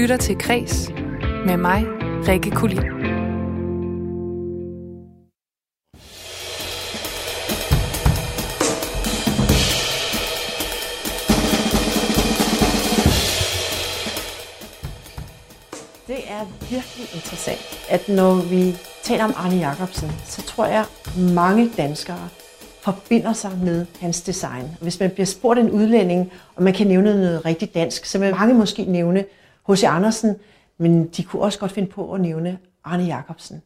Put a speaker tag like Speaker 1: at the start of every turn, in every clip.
Speaker 1: lytter til Kres med mig, Rikke Kulin.
Speaker 2: Det er virkelig interessant, at når vi taler om Arne Jacobsen, så tror jeg, mange danskere forbinder sig med hans design. Hvis man bliver spurgt en udlænding, og man kan nævne noget rigtig dansk, så vil mange måske nævne H.C. Andersen, men de kunne også godt finde på at nævne Arne Jacobsen.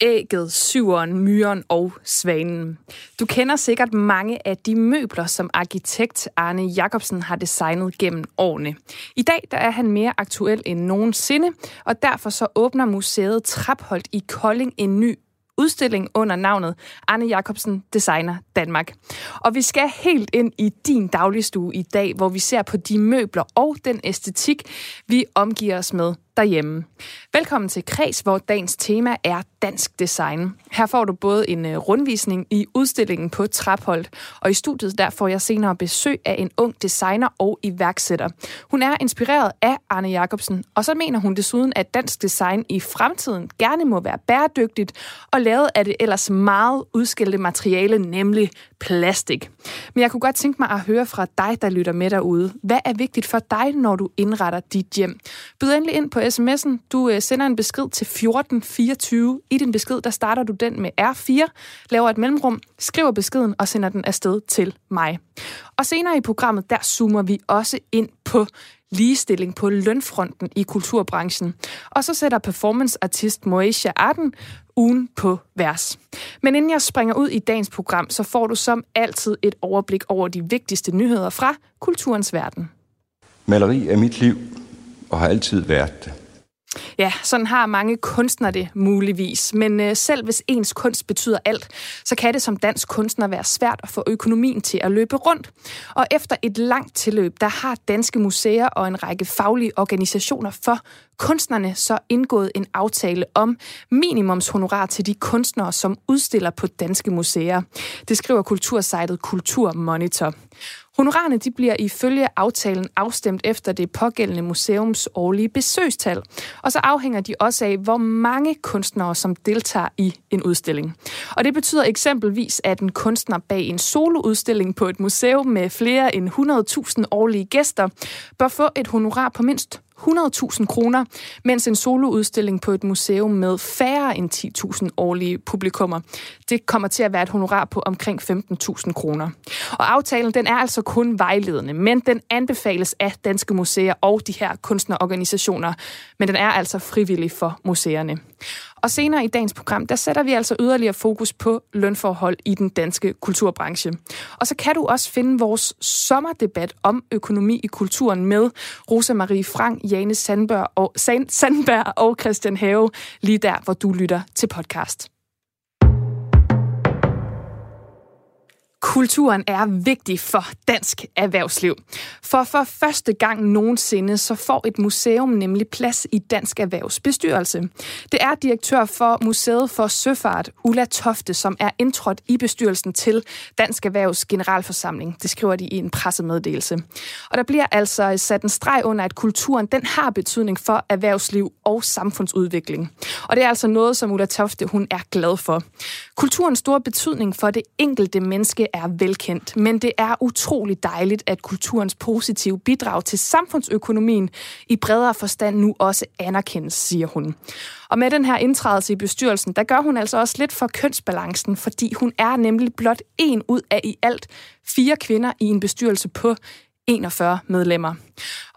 Speaker 1: Ægget, syveren, myren og svanen. Du kender sikkert mange af de møbler, som arkitekt Arne Jacobsen har designet gennem årene. I dag der er han mere aktuel end nogensinde, og derfor så åbner museet Trapholdt i Kolding en ny udstilling under navnet Arne Jacobsen Designer Danmark. Og vi skal helt ind i din dagligstue i dag, hvor vi ser på de møbler og den æstetik, vi omgiver os med derhjemme. Velkommen til Kreds, hvor dagens tema er dansk design. Her får du både en øh, rundvisning i udstillingen på Trapholdt, og i studiet der får jeg senere besøg af en ung designer og iværksætter. Hun er inspireret af Arne Jacobsen, og så mener hun desuden, at dansk design i fremtiden gerne må være bæredygtigt og lavet af det ellers meget udskilte materiale, nemlig plastik. Men jeg kunne godt tænke mig at høre fra dig, der lytter med derude. Hvad er vigtigt for dig, når du indretter dit hjem? Byd endelig ind på sms'en. Du øh, sender en besked til 1424. I din besked, der starter du den med R4, laver et mellemrum, skriver beskeden og sender den afsted til mig. Og senere i programmet, der zoomer vi også ind på ligestilling på lønfronten i kulturbranchen. Og så sætter performanceartist Moesha Arden ugen på vers. Men inden jeg springer ud i dagens program, så får du som altid et overblik over de vigtigste nyheder fra kulturens verden.
Speaker 3: Maleri er mit liv og har altid været det.
Speaker 1: Ja, sådan har mange kunstnere det muligvis. Men øh, selv hvis ens kunst betyder alt, så kan det som dansk kunstner være svært at få økonomien til at løbe rundt. Og efter et langt tilløb, der har danske museer og en række faglige organisationer for kunstnerne så indgået en aftale om minimumshonorar til de kunstnere, som udstiller på danske museer. Det skriver kultursejtet Kulturmonitor. Honorarerne de bliver ifølge aftalen afstemt efter det pågældende museums årlige besøgstal, og så afhænger de også af, hvor mange kunstnere, som deltager i en udstilling. Og det betyder eksempelvis, at en kunstner bag en soloudstilling på et museum med flere end 100.000 årlige gæster bør få et honorar på mindst 100.000 kroner, mens en soloudstilling på et museum med færre end 10.000 årlige publikummer, det kommer til at være et honorar på omkring 15.000 kroner. Og aftalen den er altså kun vejledende, men den anbefales af danske museer og de her kunstnerorganisationer, men den er altså frivillig for museerne. Og senere i dagens program, der sætter vi altså yderligere fokus på lønforhold i den danske kulturbranche. Og så kan du også finde vores sommerdebat om økonomi i kulturen med Rosa Marie Frank, Jane Sandberg og, Sandberg og Christian Have, lige der, hvor du lytter til podcast. Kulturen er vigtig for dansk erhvervsliv. For for første gang nogensinde, så får et museum nemlig plads i Dansk Erhvervs bestyrelse. Det er direktør for Museet for Søfart, Ulla Tofte, som er indtrådt i bestyrelsen til Dansk Erhvervs generalforsamling. Det skriver de i en pressemeddelelse. Og der bliver altså sat en streg under, at kulturen den har betydning for erhvervsliv og samfundsudvikling. Og det er altså noget, som Ulla Tofte hun er glad for. Kulturens store betydning for det enkelte menneske er velkendt, men det er utrolig dejligt, at kulturens positive bidrag til samfundsøkonomien i bredere forstand nu også anerkendes, siger hun. Og med den her indtrædelse i bestyrelsen, der gør hun altså også lidt for kønsbalancen, fordi hun er nemlig blot en ud af i alt fire kvinder i en bestyrelse på 41 medlemmer.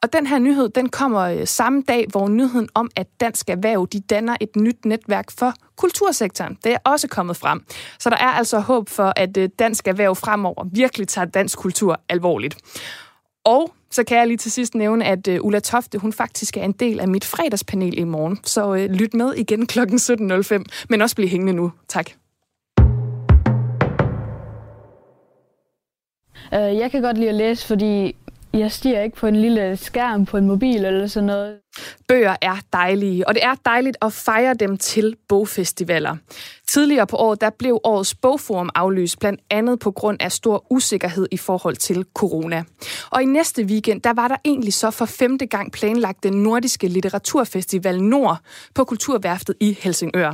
Speaker 1: Og den her nyhed, den kommer øh, samme dag, hvor nyheden om, at Dansk Erhverv, de danner et nyt netværk for kultursektoren, det er også kommet frem. Så der er altså håb for, at øh, Dansk Erhverv fremover virkelig tager dansk kultur alvorligt. Og så kan jeg lige til sidst nævne, at øh, Ulla Tofte, hun faktisk er en del af mit fredagspanel i morgen. Så lyt med igen kl. 17.05, men også bliv hængende nu. Tak.
Speaker 4: Jeg kan godt lide at læse, fordi jeg stiger ikke på en lille skærm på en mobil eller sådan noget.
Speaker 1: Bøger er dejlige, og det er dejligt at fejre dem til bogfestivaler. Tidligere på året der blev årets bogforum aflyst, blandt andet på grund af stor usikkerhed i forhold til corona. Og i næste weekend, der var der egentlig så for femte gang planlagt den nordiske litteraturfestival Nord på Kulturværftet i Helsingør.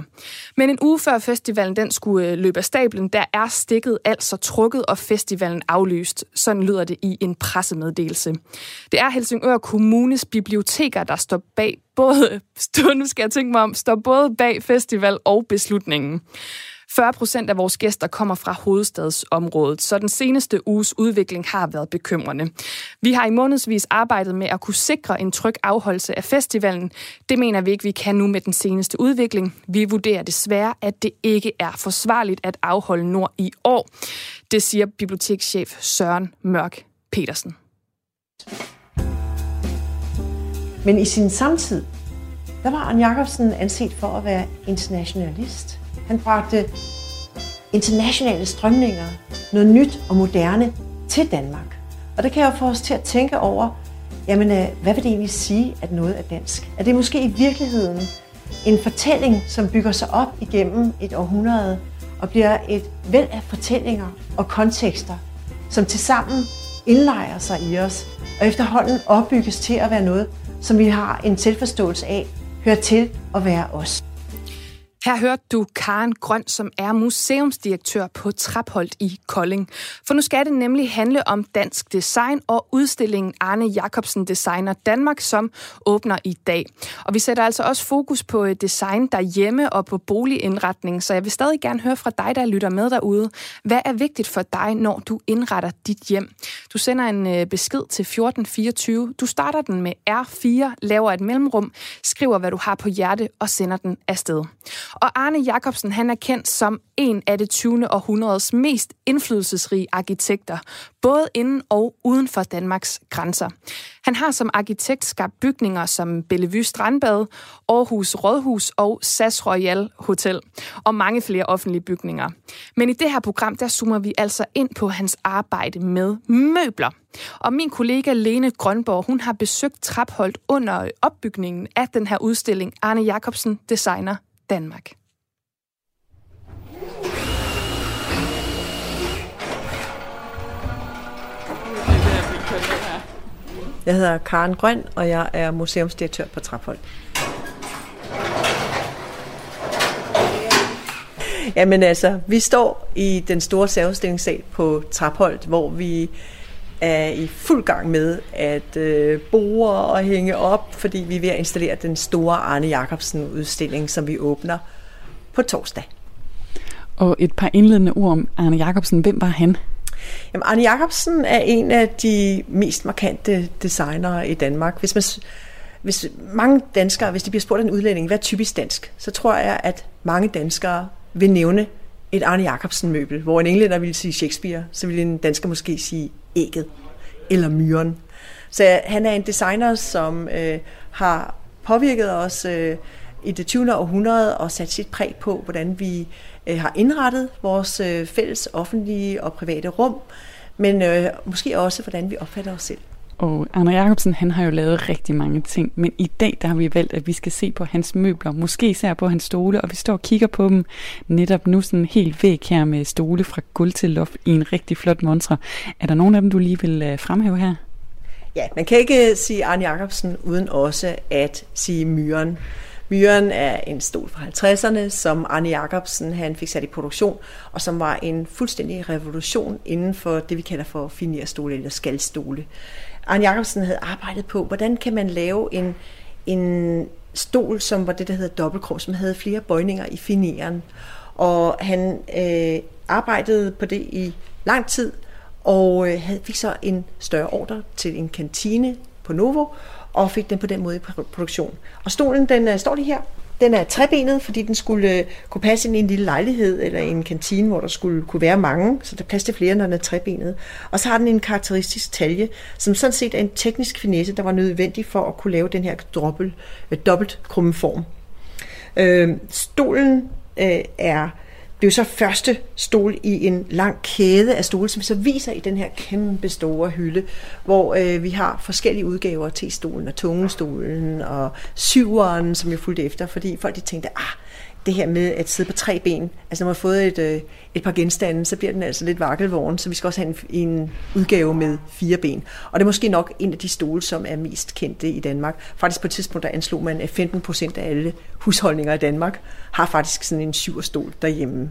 Speaker 1: Men en uge før festivalen den skulle øh, løbe af stablen, der er stikket altså trukket og festivalen aflyst. Sådan lyder det i en pressemeddelelse. Det er Helsingør Kommunes biblioteker, der står bag både, nu skal jeg tænke mig om, står både bag festival og beslutningen. 40 procent af vores gæster kommer fra hovedstadsområdet, så den seneste uges udvikling har været bekymrende. Vi har i månedsvis arbejdet med at kunne sikre en tryg afholdelse af festivalen. Det mener vi ikke, vi kan nu med den seneste udvikling. Vi vurderer desværre, at det ikke er forsvarligt at afholde Nord i år. Det siger bibliotekschef Søren Mørk Petersen.
Speaker 2: Men i sin samtid, der var Arne Jacobsen anset for at være internationalist. Han bragte internationale strømninger, noget nyt og moderne til Danmark. Og det kan jo få os til at tænke over, jamen, øh, hvad vil det egentlig sige, at noget er dansk? Er det måske i virkeligheden en fortælling, som bygger sig op igennem et århundrede og bliver et væld af fortællinger og kontekster, som tilsammen indlejer sig i os og efterhånden opbygges til at være noget, som vi har en selvforståelse af, hører til at være os.
Speaker 1: Her hørte du Karen Grøn, som er museumsdirektør på Trapholdt i Kolding. For nu skal det nemlig handle om dansk design og udstillingen Arne Jacobsen Designer Danmark, som åbner i dag. Og vi sætter altså også fokus på øh, design derhjemme og på boligindretning, så jeg vil stadig gerne høre fra dig, der lytter med derude. Hvad er vigtigt for dig, når du indretter dit hjem? Du sender en øh, besked til 1424. Du starter den med R4, laver et mellemrum, skriver, hvad du har på hjerte og sender den afsted. Og Arne Jacobsen, han er kendt som en af det 20. århundredes mest indflydelsesrige arkitekter, både inden og uden for Danmarks grænser. Han har som arkitekt skabt bygninger som Bellevue Strandbad, Aarhus Rådhus og SAS Royal Hotel, og mange flere offentlige bygninger. Men i det her program, der zoomer vi altså ind på hans arbejde med møbler. Og min kollega Lene Grønborg, hun har besøgt Trapholdt under opbygningen af den her udstilling Arne Jacobsen Designer Danmark.
Speaker 2: Jeg hedder Karen Grøn, og jeg er museumsdirektør på Traphold. Jamen altså, vi står i den store særudstillingssal på Trapholt, hvor vi er i fuld gang med at øh, bore og hænge op, fordi vi er ved at installere den store Arne Jacobsen udstilling, som vi åbner på torsdag.
Speaker 5: Og et par indledende ord om Arne Jacobsen. Hvem var han?
Speaker 2: Jamen, Arne Jacobsen er en af de mest markante designere i Danmark. Hvis man hvis mange danskere, hvis de bliver spurgt af en udlænding, hvad er typisk dansk, så tror jeg, at mange danskere vil nævne et Arne Jacobsen møbel, hvor en englænder ville sige Shakespeare, så ville en dansker måske sige ægget eller myren. Så han er en designer, som øh, har påvirket os øh, i det 20. århundrede og sat sit præg på, hvordan vi øh, har indrettet vores øh, fælles offentlige og private rum, men øh, måske også, hvordan vi opfatter os selv.
Speaker 5: Og Arne Jacobsen, han har jo lavet rigtig mange ting, men i dag der har vi valgt, at vi skal se på hans møbler, måske især på hans stole, og vi står og kigger på dem netop nu sådan helt væk her med stole fra gulv til loft i en rigtig flot montre. Er der nogen af dem, du lige vil øh, fremhæve her?
Speaker 2: Ja, man kan ikke øh, sige Arne Jacobsen uden også at sige myren. Myren er en stol fra 50'erne, som Arne Jacobsen han fik sat i produktion, og som var en fuldstændig revolution inden for det, vi kalder for finierstole eller skaldstole. Arne Jacobsen havde arbejdet på, hvordan kan man lave en, en stol, som var det, der hedder dobbeltkrog, som havde flere bøjninger i finieren. Og han øh, arbejdede på det i lang tid, og øh, fik så en større ordre til en kantine på Novo, og fik den på den måde i produktion. Og stolen, den øh, står lige her. Den er trebenet, fordi den skulle øh, kunne passe ind i en lille lejlighed eller i en kantine, hvor der skulle kunne være mange, så der er plads til flere, når den er trebenet. Og så har den en karakteristisk talje, som sådan set er en teknisk finesse, der var nødvendig for at kunne lave den her dobbelt, øh, dobbelt krumme form. Øh, stolen øh, er blev så første stol i en lang kæde af stole, som vi så viser i den her kæmpe store hylde, hvor øh, vi har forskellige udgaver til stolen og tungestolen og syveren, som jeg fulgte efter, fordi folk de tænkte, ah, det her med at sidde på tre ben. Altså når man har fået et, øh, et par genstande, så bliver den altså lidt vakkelvogn, så vi skal også have en, en udgave med fire ben. Og det er måske nok en af de stole, som er mest kendte i Danmark. Faktisk på et tidspunkt, der anslog man, at 15 procent af alle husholdninger i Danmark har faktisk sådan en syverstol derhjemme.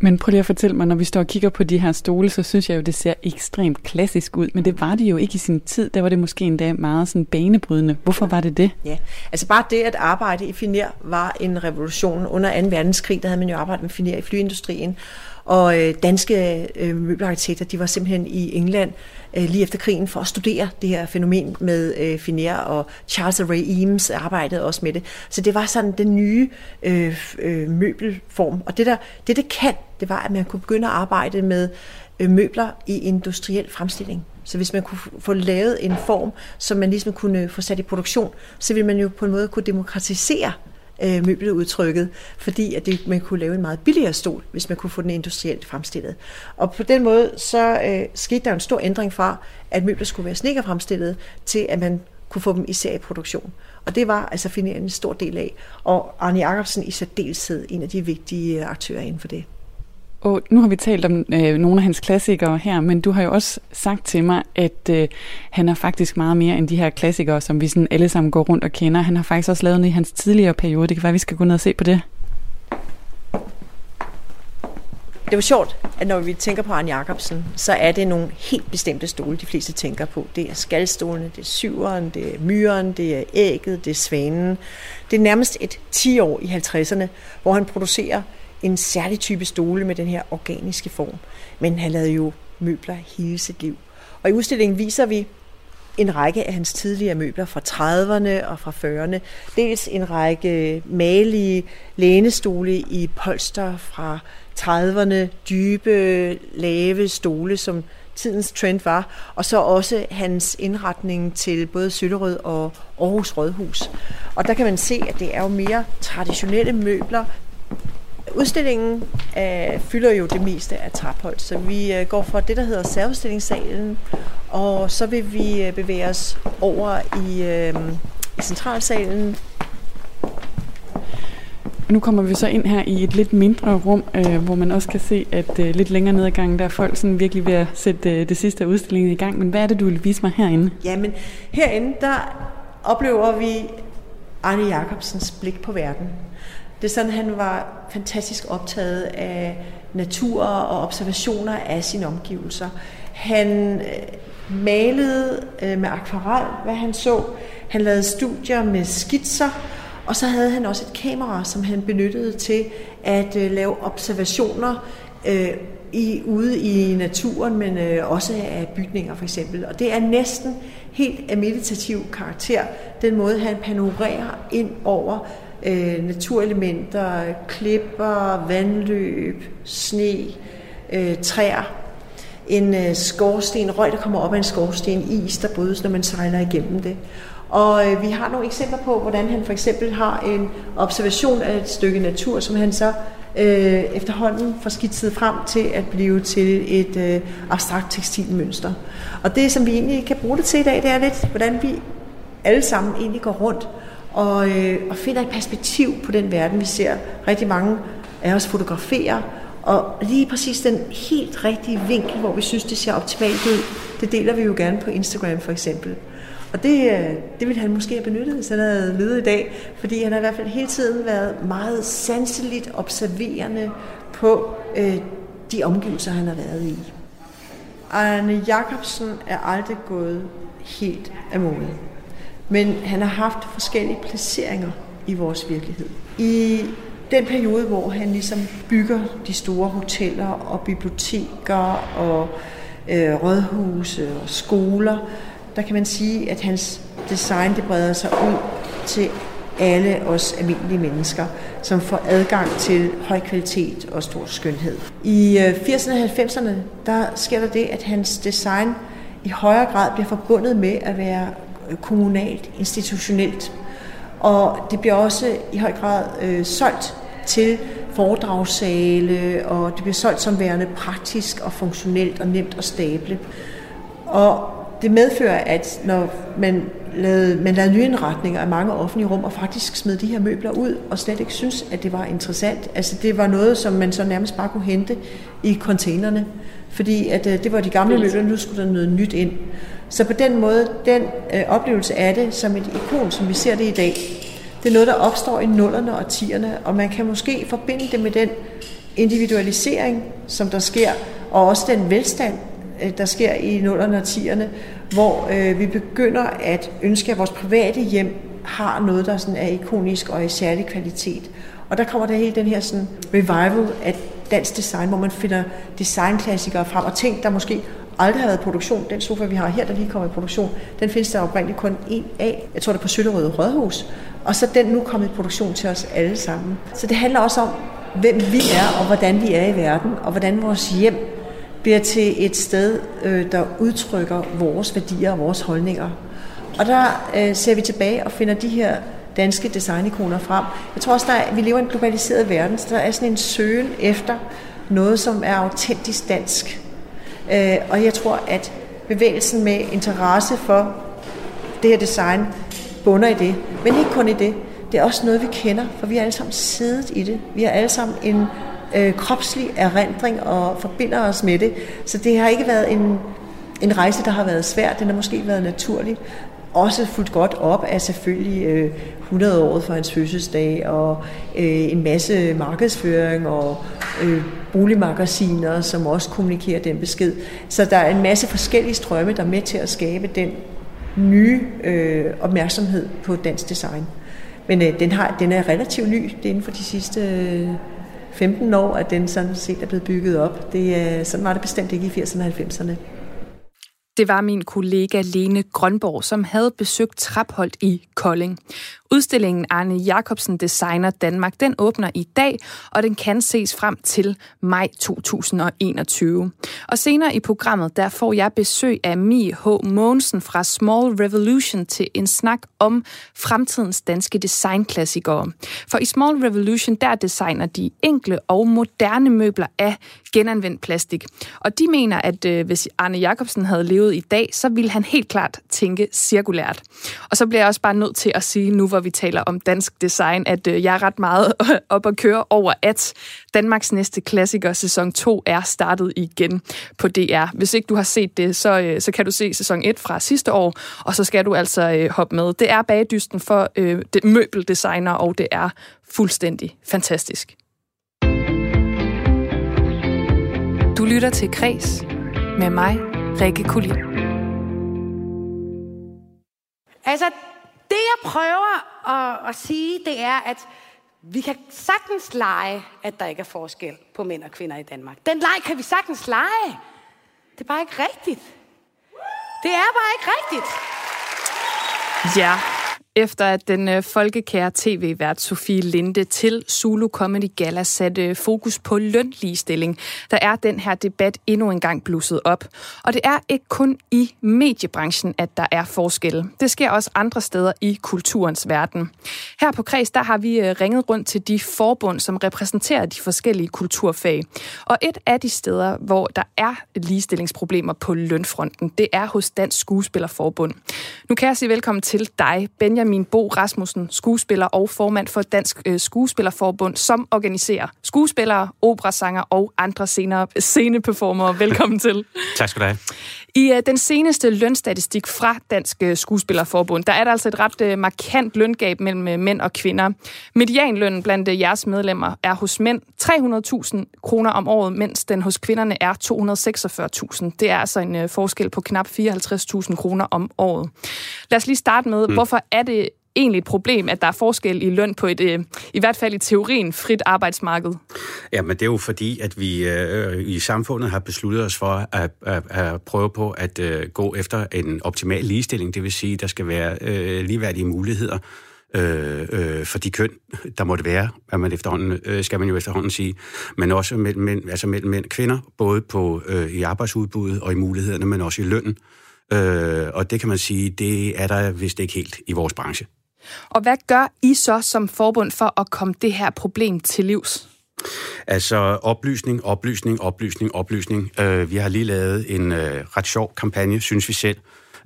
Speaker 5: Men prøv lige at fortælle mig, når vi står og kigger på de her stole, så synes jeg jo, det ser ekstremt klassisk ud. Men det var det jo ikke i sin tid. Der var det måske endda meget sådan banebrydende. Hvorfor var det det?
Speaker 2: Ja, altså bare det at arbejde i Finer var en revolution. Under 2. verdenskrig, der havde man jo arbejdet med Finer i flyindustrien. Og øh, danske øh, møbelarkitekter, de var simpelthen i England øh, lige efter krigen for at studere det her fænomen med øh, og Charles Ray Eames arbejdede også med det. Så det var sådan den nye øh, øh, møbelform. Og det, der, det, det kan, det var, at man kunne begynde at arbejde med øh, møbler i industriel fremstilling. Så hvis man kunne få lavet en form, som man ligesom kunne få sat i produktion, så ville man jo på en måde kunne demokratisere øh, møbeludtrykket, fordi at det, man kunne lave en meget billigere stol, hvis man kunne få den industrielt fremstillet. Og på den måde så øh, skete der en stor ændring fra, at møbler skulle være snekkerfremstillet, til at man kunne få dem i serieproduktion. Og det var altså Finere en stor del af. Og Arne Jacobsen i særdeleshed en af de vigtige øh, aktører inden for det.
Speaker 5: Og nu har vi talt om øh, nogle af hans klassikere her, men du har jo også sagt til mig, at øh, han er faktisk meget mere end de her klassikere, som vi sådan alle sammen går rundt og kender. Han har faktisk også lavet noget i hans tidligere periode. Det kan være, at vi skal gå ned og se på det.
Speaker 2: Det var sjovt, at når vi tænker på Arne Jacobsen, så er det nogle helt bestemte stole, de fleste tænker på. Det er skaldstolene, det er syveren, det er myren, det er ægget, det er svanen. Det er nærmest et 10 år i 50'erne, hvor han producerer en særlig type stole med den her organiske form. Men han lavede jo møbler hele sit liv. Og i udstillingen viser vi en række af hans tidligere møbler fra 30'erne og fra 40'erne. Dels en række malige lænestole i polster fra 30'erne, dybe, lave stole, som tidens trend var, og så også hans indretning til både Søllerød og Aarhus Rådhus. Og der kan man se, at det er jo mere traditionelle møbler, Udstillingen øh, fylder jo det meste af Trapholt, så vi øh, går fra det, der hedder særudstillingssalen, og så vil vi øh, bevæge os over i, øh, i centralsalen.
Speaker 5: Nu kommer vi så ind her i et lidt mindre rum, øh, hvor man også kan se, at øh, lidt længere ned ad gangen, der er folk sådan virkelig ved at sætte øh, det sidste af udstillingen i gang. Men hvad er det, du vil vise mig herinde?
Speaker 2: Jamen, herinde, der oplever vi Arne Jacobsens blik på verden. Det er sådan, han var fantastisk optaget af natur og observationer af sine omgivelser. Han øh, malede øh, med akvarel, hvad han så. Han lavede studier med skitser, og så havde han også et kamera, som han benyttede til at øh, lave observationer i, ude i naturen, men også af bygninger for eksempel. Og det er næsten helt af meditativ karakter, den måde han panorerer ind over øh, naturelementer, klipper, vandløb, sne, øh, træer, en øh, skorsten, røg, der kommer op af en skorsten, is, der brydes, når man sejler igennem det. Og øh, vi har nogle eksempler på, hvordan han for eksempel har en observation af et stykke natur, som han så øh, efterhånden får skitset frem til at blive til et øh, abstrakt tekstilmønster. Og det, som vi egentlig kan bruge det til i dag, det er lidt, hvordan vi alle sammen egentlig går rundt og, øh, og finder et perspektiv på den verden, vi ser. Rigtig mange af os fotograferer, og lige præcis den helt rigtige vinkel, hvor vi synes, det ser optimalt ud, det deler vi jo gerne på Instagram for eksempel. Og det, øh, det ville han måske have benyttet, hvis han havde levet i dag, fordi han har i hvert fald hele tiden været meget sanseligt observerende på øh, de omgivelser, han har været i. Arne Jacobsen er aldrig gået helt af mode. Men han har haft forskellige placeringer i vores virkelighed. I den periode, hvor han ligesom bygger de store hoteller og biblioteker og øh, rådhuse og skoler, der kan man sige, at hans design det breder sig ud til alle os almindelige mennesker, som får adgang til høj kvalitet og stor skønhed. I øh, 80'erne og 90'erne, der sker der det, at hans design i højere grad bliver forbundet med at være Øh, kommunalt, institutionelt. Og det bliver også i høj grad øh, solgt til foredragssale, og det bliver solgt som værende praktisk og funktionelt og nemt at stable. Og det medfører, at når man lavede, man lavede nye indretninger af mange offentlige rum, og faktisk smed de her møbler ud, og slet ikke synes, at det var interessant. Altså det var noget, som man så nærmest bare kunne hente i containerne, fordi at, øh, det var de gamle møbler, nu skulle der noget nyt ind. Så på den måde, den øh, oplevelse af det som et ikon, som vi ser det i dag, det er noget, der opstår i nullerne og tierne, og man kan måske forbinde det med den individualisering, som der sker, og også den velstand, øh, der sker i nullerne og tierne, hvor øh, vi begynder at ønske, at vores private hjem har noget, der sådan er ikonisk og i særlig kvalitet. Og der kommer der hele den her sådan revival af dansk design, hvor man finder designklassikere frem, og ting, der måske aldrig har været i produktion. Den sofa, vi har her, der lige kommer i produktion, den findes der oprindeligt kun en af. Jeg tror, det er på Søllerøde Rødhus. Og så den nu kommet i produktion til os alle sammen. Så det handler også om, hvem vi er, og hvordan vi er i verden, og hvordan vores hjem bliver til et sted, øh, der udtrykker vores værdier og vores holdninger. Og der øh, ser vi tilbage og finder de her danske designikoner frem. Jeg tror også, at vi lever i en globaliseret verden, så der er sådan en søgen efter noget, som er autentisk dansk. Øh, og jeg tror, at bevægelsen med interesse for det her design bunder i det. Men ikke kun i det. Det er også noget, vi kender, for vi har alle sammen siddet i det. Vi har alle sammen en øh, kropslig erindring og forbinder os med det. Så det har ikke været en, en rejse, der har været svær. Den har måske været naturlig. Også fuldt godt op af selvfølgelig øh, 100 år for hans fødselsdag og øh, en masse markedsføring og øh, boligmagasiner, som også kommunikerer den besked. Så der er en masse forskellige strømme, der er med til at skabe den nye øh, opmærksomhed på dansk design. Men øh, den, har, den er relativt ny. Det er inden for de sidste øh, 15 år, at den sådan set er blevet bygget op. Det, øh, sådan var det bestemt ikke i 80'erne og 90'erne.
Speaker 1: Det var min kollega Lene Grønborg, som havde besøgt Trapholdt i Kolding. Udstillingen Arne Jacobsen Designer Danmark, den åbner i dag, og den kan ses frem til maj 2021. Og senere i programmet, der får jeg besøg af Mi H. Mogensen fra Small Revolution til en snak om fremtidens danske designklassikere. For i Small Revolution, der designer de enkle og moderne møbler af genanvendt plastik. Og de mener, at øh, hvis Arne Jacobsen havde levet i dag, så ville han helt klart tænke cirkulært. Og så bliver jeg også bare nødt til at sige nu, hvor vi taler om dansk design, at øh, jeg er ret meget op at køre over, at Danmarks næste klassiker, sæson 2, er startet igen på DR. Hvis ikke du har set det, så, øh, så kan du se sæson 1 fra sidste år, og så skal du altså øh, hoppe med. Det er bagdysten for øh, det, møbeldesigner, og det er fuldstændig fantastisk. Du lytter til Kres med mig, Rikke Kulin.
Speaker 6: Altså, det jeg prøver at, at sige, det er, at vi kan sagtens lege, at der ikke er forskel på mænd og kvinder i Danmark. Den leg kan vi sagtens lege. Det er bare ikke rigtigt. Det er bare ikke rigtigt.
Speaker 1: Ja, efter at den øh, folkekære tv-vært Sofie Linde til Zulu Comedy Gala satte fokus på lønligestilling, der er den her debat endnu en gang blusset op. Og det er ikke kun i mediebranchen, at der er forskelle. Det sker også andre steder i kulturens verden. Her på Kreds, der har vi øh, ringet rundt til de forbund, som repræsenterer de forskellige kulturfag. Og et af de steder, hvor der er ligestillingsproblemer på lønfronten, det er hos Dansk Skuespillerforbund. Nu kan jeg sige velkommen til dig, Benjamin Benjamin Bo Rasmussen, skuespiller og formand for Dansk øh, Skuespillerforbund, som organiserer skuespillere, operasanger og andre senere sceneperformere. Velkommen til.
Speaker 7: tak skal du have.
Speaker 1: I uh, den seneste lønstatistik fra Dansk øh, Skuespillerforbund, der er der altså et ret uh, markant løngab mellem uh, mænd og kvinder. Medianlønnen blandt uh, jeres medlemmer er hos mænd 300.000 kroner om året, mens den hos kvinderne er 246.000. Det er altså en uh, forskel på knap 54.000 kroner om året. Lad os lige starte med, mm. hvorfor er det egentlig et problem, at der er forskel i løn på et, øh, i hvert fald i teorien, frit arbejdsmarked?
Speaker 7: Ja, men det er jo fordi, at vi øh, i samfundet har besluttet os for at, at, at prøve på at øh, gå efter en optimal ligestilling. Det vil sige, at der skal være øh, ligeværdige muligheder øh, øh, for de køn, der måtte være, at man efterhånden, øh, skal man jo efterhånden sige, men også mellem mænd, altså mellem mænd og kvinder, både på, øh, i arbejdsudbuddet og i mulighederne, men også i lønnen. Øh, og det kan man sige, det er der vist ikke helt i vores branche.
Speaker 1: Og hvad gør I så som forbund for at komme det her problem til livs?
Speaker 7: Altså oplysning, oplysning, oplysning, oplysning. Øh, vi har lige lavet en øh, ret sjov kampagne, synes vi selv,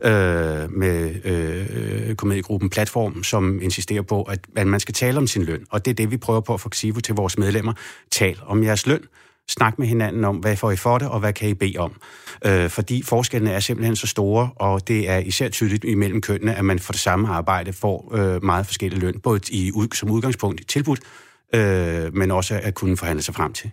Speaker 7: øh, med øh, komediegruppen Platform, som insisterer på, at, at man skal tale om sin løn. Og det er det, vi prøver på at få Xivo til vores medlemmer. Tal om jeres løn. Snak med hinanden om, hvad får I for det, og hvad kan I bede om. Øh, fordi forskellene er simpelthen så store, og det er især tydeligt imellem kønnene, at man for det samme arbejde får øh, meget forskellige løn, både i, som udgangspunkt i tilbud, øh, men også at kunne forhandle sig frem til.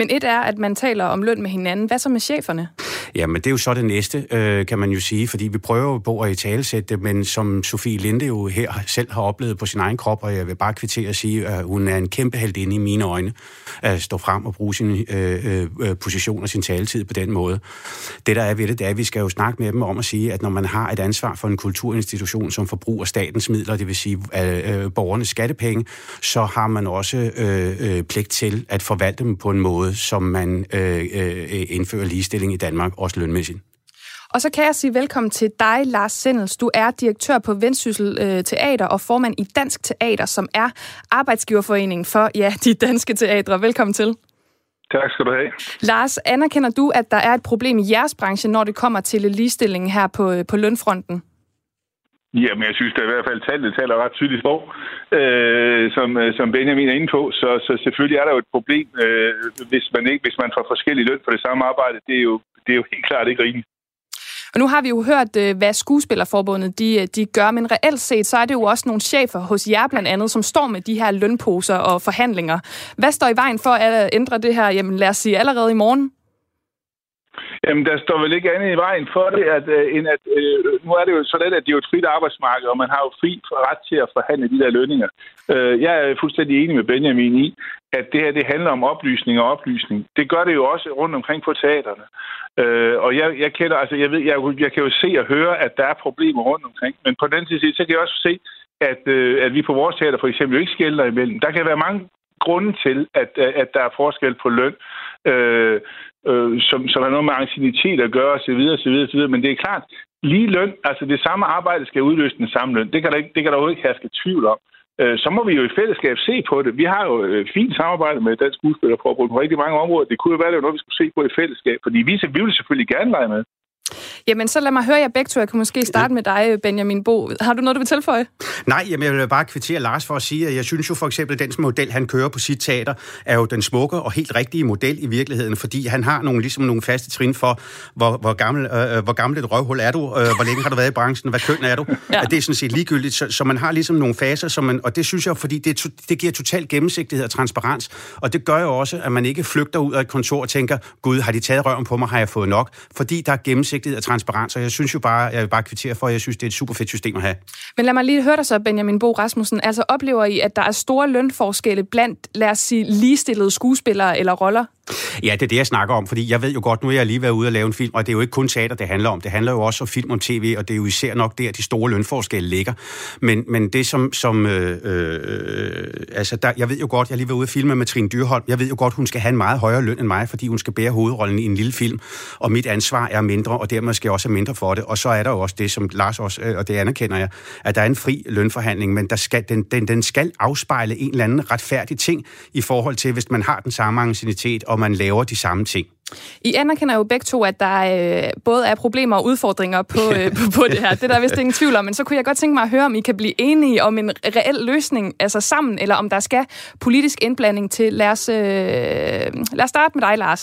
Speaker 1: Men et er, at man taler om løn med hinanden. Hvad så med cheferne?
Speaker 7: Ja, men det er jo så det næste, øh, kan man jo sige, fordi vi prøver jo på at i talesætte det, men som Sofie Linde jo her selv har oplevet på sin egen krop, og jeg vil bare kvittere og sige, at hun er en kæmpe heldinde i mine øjne, at stå frem og bruge sin øh, øh, øh, position og sin taletid på den måde. Det, der er ved det, det er, at vi skal jo snakke med dem om at sige, at når man har et ansvar for en kulturinstitution, som forbruger statens midler, det vil sige øh, øh borgernes skattepenge, så har man også øh, øh, pligt til at forvalte dem på en måde, som man øh, øh, indfører ligestilling i Danmark også lønmæssigt.
Speaker 1: Og så kan jeg sige velkommen til dig, Lars Sendels. Du er direktør på Vendsyssel øh, Teater og formand i Dansk Teater, som er arbejdsgiverforeningen for ja, de danske teatre. Velkommen til.
Speaker 8: Tak skal du have.
Speaker 1: Lars, anerkender du, at der er et problem i jeres branche, når det kommer til ligestillingen her på, øh, på lønfronten?
Speaker 8: Jamen, jeg synes, at i hvert fald tallet taler ret tydeligt på, øh, som, øh, som Benjamin er inde på. Så, så selvfølgelig er der jo et problem, øh, hvis, man ikke, hvis man får forskellige løn for det samme arbejde. Det er jo, det er jo helt klart ikke rimeligt.
Speaker 1: Og nu har vi jo hørt, øh, hvad Skuespillerforbundet de, øh, de gør, men reelt set, så er det jo også nogle chefer hos jer blandt andet, som står med de her lønposer og forhandlinger. Hvad står i vejen for at ændre det her, jamen lad os sige allerede i morgen?
Speaker 8: Jamen, der står vel ikke andet i vejen for det, at, øh, end at øh, nu er det jo sådan, at det er jo et frit arbejdsmarked, og man har jo fri ret til at forhandle de der lønninger. Øh, jeg er fuldstændig enig med Benjamin i, at det her det handler om oplysning og oplysning. Det gør det jo også rundt omkring på teaterne. Øh, og jeg, jeg kender, altså jeg ved, jeg, jeg kan jo se og høre, at der er problemer rundt omkring. Men på den side, så kan jeg også se, at, øh, at vi på vores teater for eksempel jo ikke skælder imellem. Der kan være mange grunde til, at, øh, at der er forskel på løn. Øh, øh, som, som har noget med ancienitet at gøre osv. osv., osv. Men det er klart, lige løn, altså det samme arbejde skal udløse den samme løn. Det kan der, ikke, det kan der jo ikke herske tvivl om. Øh, så må vi jo i fællesskab se på det. Vi har jo øh, fint samarbejde med Dansk Skuespillerforbund på rigtig mange områder. Det kunne jo være, det var noget, vi skulle se på i fællesskab, fordi vi, vi vil selvfølgelig gerne lege med.
Speaker 1: Jamen, så lad mig høre jer begge to. Jeg kan måske starte med dig, Benjamin Bo. Har du noget, du vil tilføje?
Speaker 7: Nej, jamen, jeg vil bare kvittere Lars for at sige, at jeg synes jo for eksempel, at den model, han kører på sit teater, er jo den smukke og helt rigtige model i virkeligheden, fordi han har nogle, ligesom nogle faste trin for, hvor, hvor, gammel, øh, øh hvor gammel et røvhul er du, øh, hvor længe har du været i branchen, hvad køn er du. Ja. Det er sådan set ligegyldigt, så, så man har ligesom nogle faser, som man, og det synes jeg, fordi det, det giver total gennemsigtighed og transparens, og det gør jo også, at man ikke flygter ud af et kontor og tænker, gud, har de taget røven på mig, har jeg fået nok? Fordi der er gennemsigtighed og transparens, og jeg synes jo bare, jeg vil bare kvittere for, at jeg synes, det er et super fedt system at have.
Speaker 1: Men lad mig lige høre dig så, Benjamin Bo Rasmussen. Altså oplever I, at der er store lønforskelle blandt, lad os sige, ligestillede skuespillere eller roller?
Speaker 7: Ja, det er det, jeg snakker om, fordi jeg ved jo godt, nu er jeg lige været ude og lave en film, og det er jo ikke kun teater, det handler om. Det handler jo også om film og tv, og det er jo især nok der, de store lønforskelle ligger. Men, men det som, som øh, øh, altså der, jeg ved jo godt, jeg er lige været ude og filme med Trine Dyrholm, jeg ved jo godt, hun skal have en meget højere løn end mig, fordi hun skal bære hovedrollen i en lille film, og mit ansvar er mindre, og dermed skal jeg også have mindre for det. Og så er der jo også det, som Lars også, øh, og det anerkender jeg, at der er en fri lønforhandling, men der skal, den, den, den skal afspejle en eller anden retfærdig ting i forhold til, hvis man har den samme angstinitet, og man laver de samme ting.
Speaker 1: I anerkender jo begge to, at der øh, både er problemer og udfordringer på, øh, på, på det her. Det der er vist ingen tvivl om, men så kunne jeg godt tænke mig at høre, om I kan blive enige om en reel løsning, altså sammen, eller om der skal politisk indblanding til. Lad os, øh, lad os starte med dig, Lars.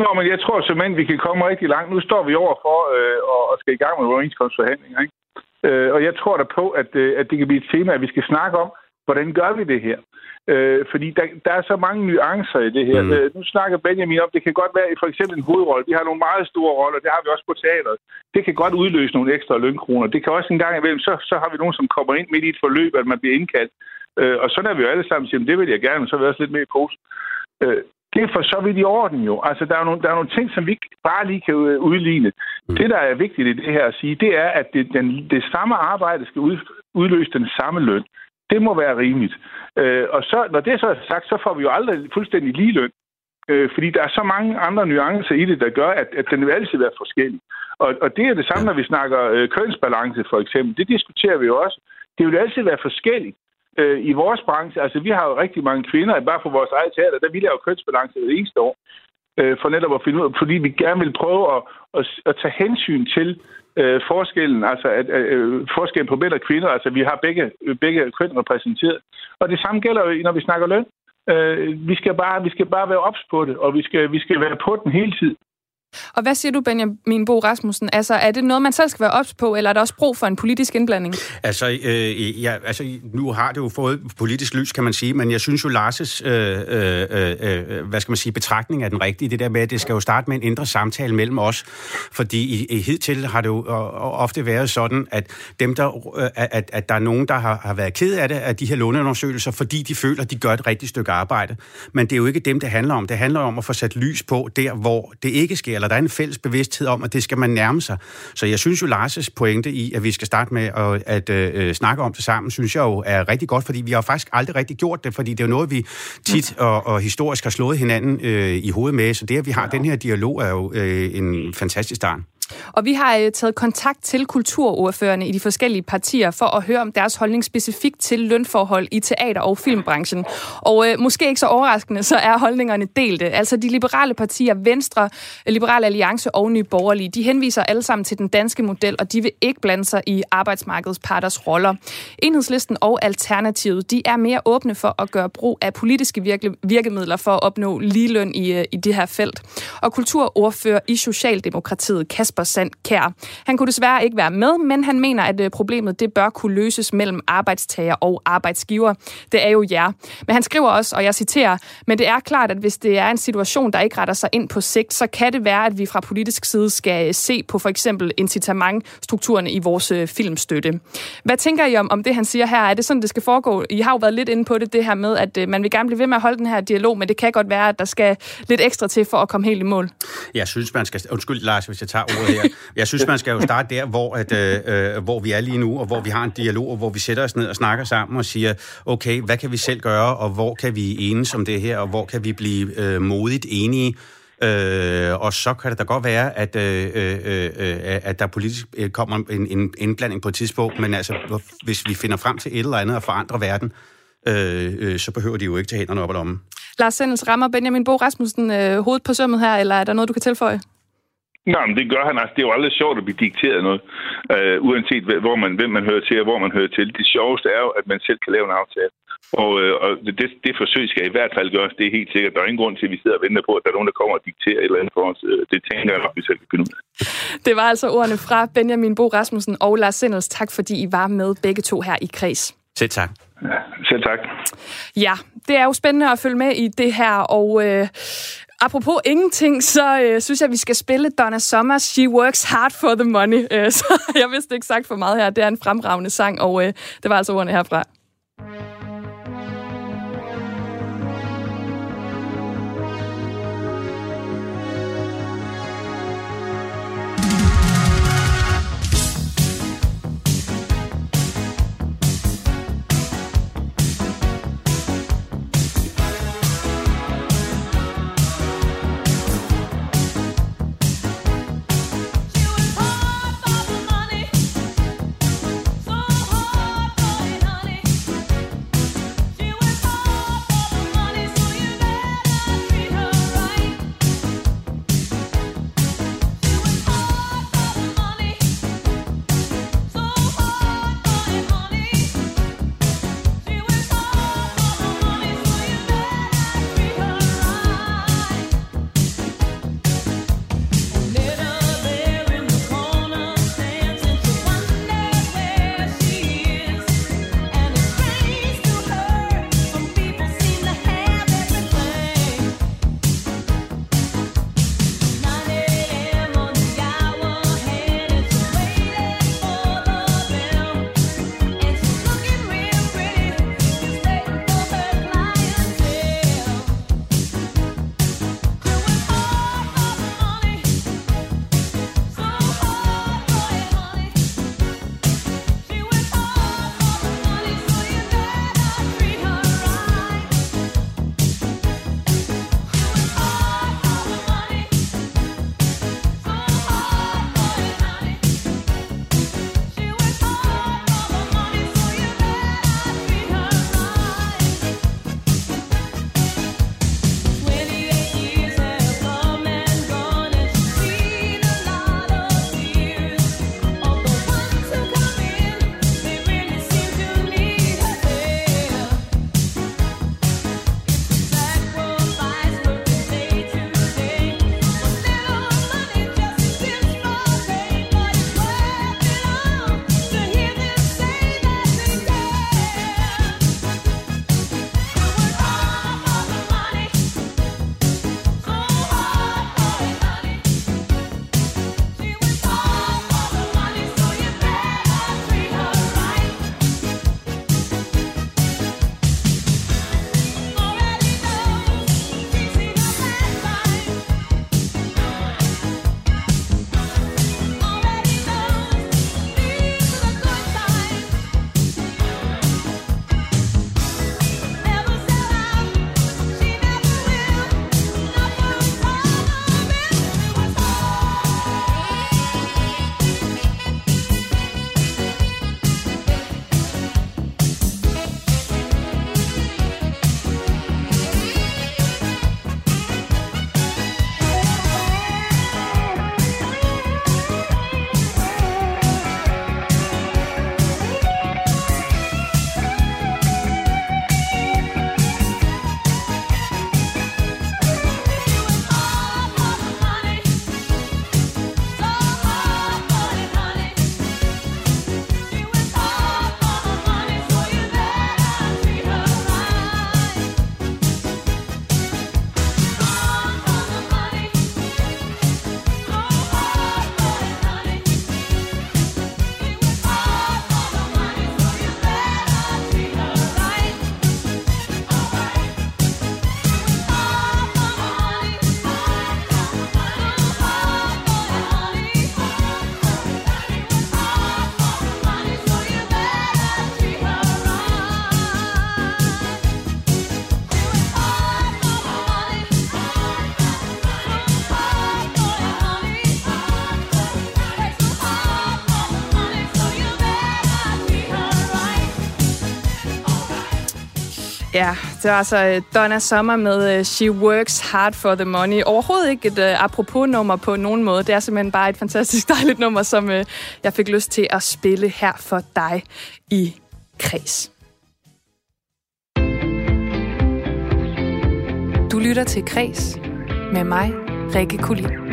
Speaker 8: Nå, men jeg tror simpelthen, vi kan komme rigtig langt. Nu står vi over for øh, og skal i gang med overenskomstforhandlinger. Ikke? Øh, og jeg tror da på, at, øh, at det kan blive et tema, at vi skal snakke om, hvordan gør vi det her? Øh, fordi der, der er så mange nuancer i det her. Mm. Øh, nu snakker Benjamin om, det kan godt være for eksempel en hovedrolle. Vi har nogle meget store roller, det har vi også på teateret. Det kan godt udløse nogle ekstra lønkroner. Det kan også en gang imellem, så, så har vi nogen, som kommer ind midt i et forløb, at man bliver indkaldt. Øh, og så er vi jo alle sammen siger, det vil jeg gerne, men så vil jeg også lidt mere i pose. Øh, det er for så vidt i orden jo. Altså, der er, nogle, der er nogle ting, som vi ikke bare lige kan øh, udligne. Mm. Det, der er vigtigt i det her at sige, det er, at det, den, det samme arbejde skal ud, udløse den samme løn. Det må være rimeligt. Øh, og så, når det så er sagt, så får vi jo aldrig fuldstændig lige løn. Øh, fordi der er så mange andre nuancer i det, der gør, at, at den vil altid være forskellig. Og, og det er det samme, når vi snakker øh, kønsbalance for eksempel. Det diskuterer vi jo også. Det vil altid være forskelligt øh, i vores branche. Altså, vi har jo rigtig mange kvinder, bare på vores eget teater, der vil laver kønsbalance det eneste år. Øh, for netop at finde ud af, fordi vi gerne vil prøve at, at, at tage hensyn til øh, forskellen, altså at, øh, øh, forskellen på mænd og kvinder, altså vi har begge, begge køn repræsenteret. Og det samme gælder jo, når vi snakker løn. Øh, vi, skal bare, vi skal bare være ops på det, og vi skal, vi skal være på den hele tiden.
Speaker 1: Og hvad siger du, Benjamin Bo Rasmussen? Altså, er det noget, man selv skal være ops på, eller er der også brug for en politisk indblanding?
Speaker 7: Altså, øh, ja, altså nu har det jo fået politisk lys, kan man sige, men jeg synes jo, Lars' øh, øh, øh, øh, hvad skal man sige, betragtning er den rigtige. Det der med, at det skal jo starte med en indre samtale mellem os, fordi i, i hidtil har det jo ofte været sådan, at dem der, øh, at, at der er nogen, der har, har været ked af det, af de her låneundersøgelser, fordi de føler, at de gør et rigtigt stykke arbejde. Men det er jo ikke dem, det handler om. Det handler om at få sat lys på der, hvor det ikke sker eller der er en fælles bevidsthed om, at det skal man nærme sig. Så jeg synes jo, Lars' pointe i, at vi skal starte med at, at øh, snakke om det sammen, synes jeg jo er rigtig godt, fordi vi har faktisk aldrig rigtig gjort det, fordi det er jo noget, vi tit og, og historisk har slået hinanden øh, i hovedet med, så det, at vi har den her dialog, er jo øh, en fantastisk start.
Speaker 1: Og vi har øh, taget kontakt til kulturordførerne i de forskellige partier for at høre om deres holdning specifikt til lønforhold i teater- og filmbranchen. Og øh, måske ikke så overraskende, så er holdningerne delte. Altså de liberale partier, Venstre, Liberale Alliance og Nye Borgerlige, de henviser alle sammen til den danske model, og de vil ikke blande sig i arbejdsmarkedets parters roller. Enhedslisten og Alternativet, de er mere åbne for at gøre brug af politiske virke, virkemidler for at opnå ligeløn i, øh, i det her felt. Og kulturordfører i Socialdemokratiet, Kasper Jesper Sandkær. Han kunne desværre ikke være med, men han mener, at øh, problemet det bør kunne løses mellem arbejdstager og arbejdsgiver. Det er jo jer. Men han skriver også, og jeg citerer, men det er klart, at hvis det er en situation, der ikke retter sig ind på sigt, så kan det være, at vi fra politisk side skal øh, se på for eksempel incitamentstrukturerne i vores øh, filmstøtte. Hvad tænker I om, om det, han siger her? Er det sådan, det skal foregå? I har jo været lidt inde på det, det her med, at man vil gerne blive ved med at holde den her dialog, men det kan godt være, at der skal lidt ekstra til for at komme helt i mål.
Speaker 7: Jeg synes, man skal... Undskyld, Lars, hvis jeg tager ordet her. Jeg synes, man skal jo starte der, hvor, at, øh, øh, hvor vi er lige nu, og hvor vi har en dialog, og hvor vi sætter os ned og snakker sammen og siger, okay, hvad kan vi selv gøre, og hvor kan vi enes om det her, og hvor kan vi blive øh, modigt enige, Øh, og så kan det da godt være, at, øh, øh, øh, at der politisk øh, kommer en, en indblanding på et tidspunkt, men altså, hvis vi finder frem til et eller andet at forandre verden, øh, øh, så behøver de jo ikke tage hænderne op ad lommen.
Speaker 1: Lars Sendels rammer Benjamin Bo Rasmussen øh, hovedet på sømmet her, eller er der noget, du kan tilføje?
Speaker 8: Nej, men det gør han altså. Det er jo aldrig sjovt at blive dikteret noget, uh, uanset hvor man, hvem man hører til og hvor man hører til. Det sjoveste er jo, at man selv kan lave en aftale. Og, uh, og det, det forsøg skal i hvert fald gøres, det er helt sikkert. Der er ingen grund til, at vi sidder og venter på, at der er nogen, der kommer og dikterer et eller andet for os. Uh, det tænker jeg nok, vi selv kan finde ud af.
Speaker 1: Det var altså ordene fra Benjamin Bo Rasmussen og Lars Sendels. Tak, fordi I var med begge to her i Kreds.
Speaker 7: Selv tak.
Speaker 8: Ja, selv tak.
Speaker 1: Ja, det er jo spændende at følge med i det her, og øh, Apropos ingenting, så øh, synes jeg, at vi skal spille Donna Summers She Works Hard for the Money. Øh, så jeg vidste ikke sagt for meget her. Det er en fremragende sang, og øh, det var altså ordene herfra. Det var altså øh, Donna Summer med øh, She Works Hard for the Money. Overhovedet ikke et øh, uh, apropos-nummer på nogen måde. Det er simpelthen bare et fantastisk dejligt nummer, som uh, jeg fik lyst til at spille her for dig i Kreds. Du lytter til Kres med mig, Rikke Kulin.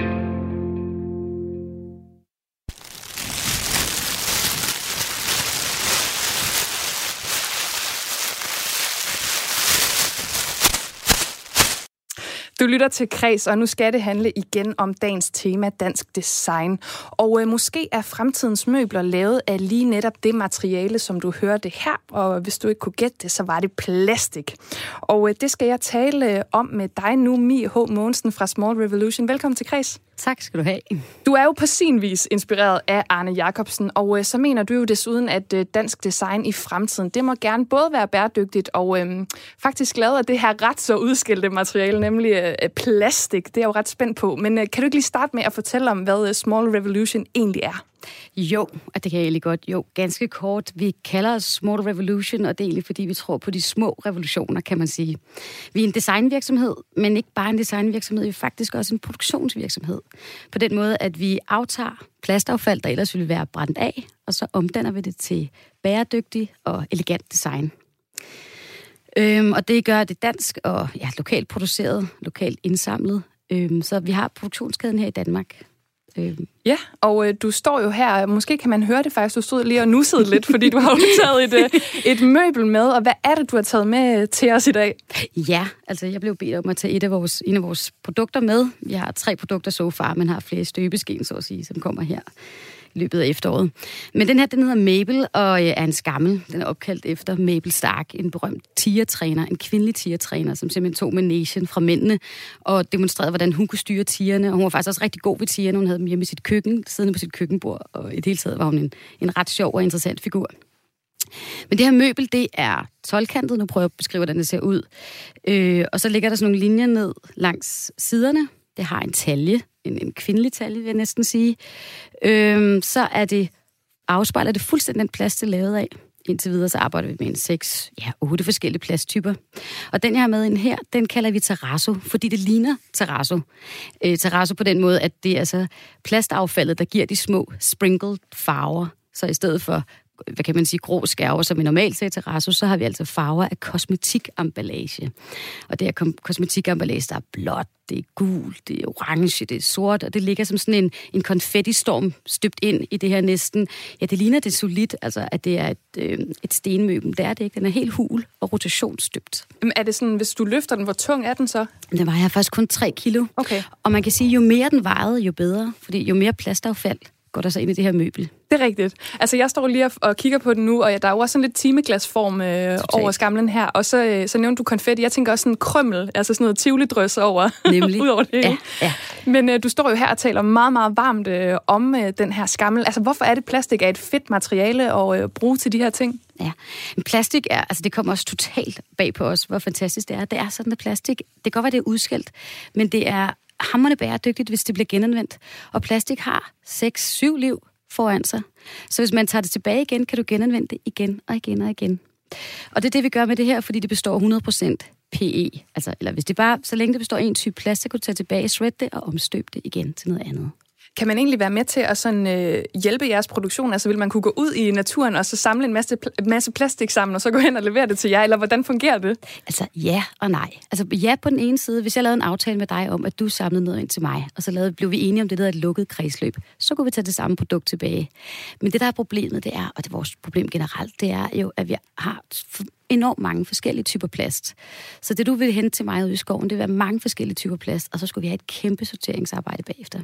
Speaker 1: Du lytter til Kreds, og nu skal det handle igen om dagens tema, dansk design. Og øh, måske er fremtidens møbler lavet af lige netop det materiale, som du hørte her. Og hvis du ikke kunne gætte det, så var det plastik. Og øh, det skal jeg tale øh, om med dig nu, Mie H. Mogensen fra Small Revolution. Velkommen til Kreds.
Speaker 9: Tak skal du have.
Speaker 1: Du er jo på sin vis inspireret af Arne Jacobsen, og øh, så mener du jo desuden, at øh, dansk design i fremtiden, det må gerne både være bæredygtigt og øh, faktisk lavet af det her ret så udskilte materiale, nemlig øh, plastik. Det er jeg jo ret spændt på. Men øh, kan du ikke lige starte med at fortælle om, hvad øh, Small Revolution egentlig er?
Speaker 9: Jo, og det kan jeg egentlig godt. Jo, ganske kort. Vi kalder os Small Revolution, og det er egentlig, fordi vi tror på de små revolutioner, kan man sige. Vi er en designvirksomhed, men ikke bare en designvirksomhed, vi er faktisk også en produktionsvirksomhed. På den måde, at vi aftager plastaffald, der ellers ville være brændt af, og så omdanner vi det til bæredygtig og elegant design. Øhm, og det gør det dansk og ja, lokalt produceret, lokalt indsamlet. Øhm, så vi har produktionskæden her i Danmark.
Speaker 1: Øhm. Ja, og øh, du står jo her, måske kan man høre det faktisk, du stod lige og nussede lidt, fordi du har jo taget et, øh, et møbel med, og hvad er det, du har taget med til os i dag?
Speaker 9: Ja, altså jeg blev bedt om at tage et af vores, en af vores produkter med. Vi har tre produkter så far, men har flere støbesken, så at sige, som kommer her løbet af efteråret. Men den her, den hedder Mabel, og øh, er en skammel. Den er opkaldt efter Mabel Stark, en berømt tigertræner, en kvindelig tigertræner, som simpelthen tog med nation fra mændene og demonstrerede, hvordan hun kunne styre tigerne. Og hun var faktisk også rigtig god ved tigerne. Hun havde dem hjemme i sit køkken, siddende på sit køkkenbord, og i det hele taget var hun en, en ret sjov og interessant figur. Men det her møbel, det er tolvkantet. Nu prøver jeg at beskrive, hvordan det ser ud. Øh, og så ligger der sådan nogle linjer ned langs siderne. Det har en talje, en, en kvindelig talje, vil jeg næsten sige. Øhm, så er det, afspejler det fuldstændig den plads, det er lavet af. Indtil videre så arbejder vi med en 6, ja, 8 forskellige plasttyper. Og den, jeg har med ind her, den kalder vi terrasso, fordi det ligner terrasso. Øh, terrasso på den måde, at det er altså plastaffaldet, der giver de små sprinkled farver. Så i stedet for hvad kan man sige, grå skærver, som vi normalt ser til Rasso, så har vi altså farver af kosmetikemballage. Og det er kosmetikemballage, der er blåt, det er gult, det er orange, det er sort, og det ligger som sådan en, en konfettistorm støbt ind i det her næsten. Ja, det ligner det solidt, altså at det er et, øh, et stenmøbel. Det er det ikke. Den er helt hul og rotationsstøbt.
Speaker 1: Men er det sådan, hvis du løfter den, hvor tung er den så?
Speaker 9: Den vejer faktisk kun 3 kilo.
Speaker 1: Okay.
Speaker 9: Og man kan sige, jo mere den vejede, jo bedre. Fordi jo mere plastaffald, går der så ind i det her møbel.
Speaker 1: Det er rigtigt. Altså, jeg står lige og kigger på den nu, og der er jo også sådan lidt timeglasform øh, over skamlen her. Og så, øh, så nævnte du konfetti. Jeg tænker også sådan en krømmel, altså sådan noget tivoli-drøs over,
Speaker 9: Nemlig.
Speaker 1: ud over det.
Speaker 9: Ja, ja.
Speaker 1: Men øh, du står jo her og taler meget, meget varmt øh, om øh, den her skammel. Altså, hvorfor er det, plastik er et fedt materiale at øh, bruge til de her ting?
Speaker 9: Ja, men plastik er, altså det kommer også totalt bag på os, hvor fantastisk det er. Det er sådan, at plastik, det kan godt være, det er udskilt, men det er hammerne bæredygtigt, hvis det bliver genanvendt. Og plastik har 6-7 liv foran sig. Så hvis man tager det tilbage igen, kan du genanvende det igen og igen og igen. Og det er det, vi gør med det her, fordi det består 100% PE. Altså, eller hvis det bare, så længe det består en type plast, så kan du tage tilbage, shred det og omstøbe det igen til noget andet.
Speaker 1: Kan man egentlig være med til at sådan, øh, hjælpe jeres produktion? Altså vil man kunne gå ud i naturen og så samle en masse, pl- masse plastik sammen, og så gå hen og levere det til jer, eller hvordan fungerer det?
Speaker 9: Altså ja og nej. Altså ja på den ene side, hvis jeg lavede en aftale med dig om, at du samlede noget ind til mig, og så lavede, blev vi enige om det, der et lukket kredsløb, så kunne vi tage det samme produkt tilbage. Men det, der er problemet, det er, og det er vores problem generelt, det er jo, at vi har enormt mange forskellige typer plast. Så det, du vil hente til mig ude i skoven, det vil være mange forskellige typer plast, og så skulle vi have et kæmpe sorteringsarbejde bagefter.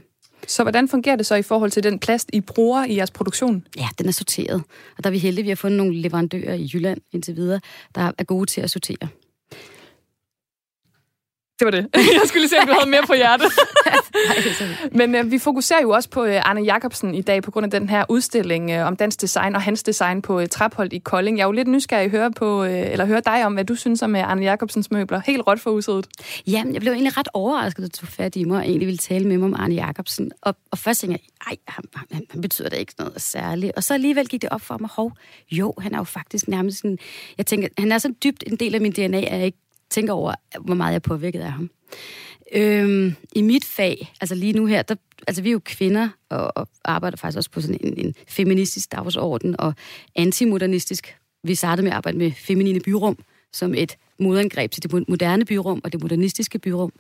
Speaker 1: Så hvordan fungerer det så i forhold til den plast, I bruger i jeres produktion?
Speaker 9: Ja, den er sorteret. Og der er vi heldige, at vi har fundet nogle leverandører i Jylland indtil videre, der er gode til at sortere.
Speaker 1: Det var det. Jeg skulle lige se, om du havde mere på hjertet. Men øh, vi fokuserer jo også på øh, Arne Jacobsen i dag, på grund af den her udstilling øh, om dansk design og hans design på øh, Trapholdt i Kolding. Jeg er jo lidt nysgerrig at høre, på, øh, eller høre dig om, hvad du synes om øh, Arne Jacobsens møbler. Helt råt for usædet.
Speaker 9: Ja, jeg blev egentlig ret overrasket, at du tog fat i mig og egentlig ville tale med mig om Arne Jacobsen. Og, og først tænkte jeg, ej, han, han, han betyder da ikke noget særligt. Og så alligevel gik det op for mig, hov, jo, han er jo faktisk nærmest sådan, jeg tænker, han er så dybt en del af min DNA, at jeg ikke tænker over, hvor meget jeg er påvirket af ham. Øhm, I mit fag, altså lige nu her, der, altså vi er jo kvinder, og, og arbejder faktisk også på sådan en, en feministisk dagsorden, og antimodernistisk. Vi startede med at arbejde med feminine byrum, som et modangreb til det moderne byrum og det modernistiske byrum.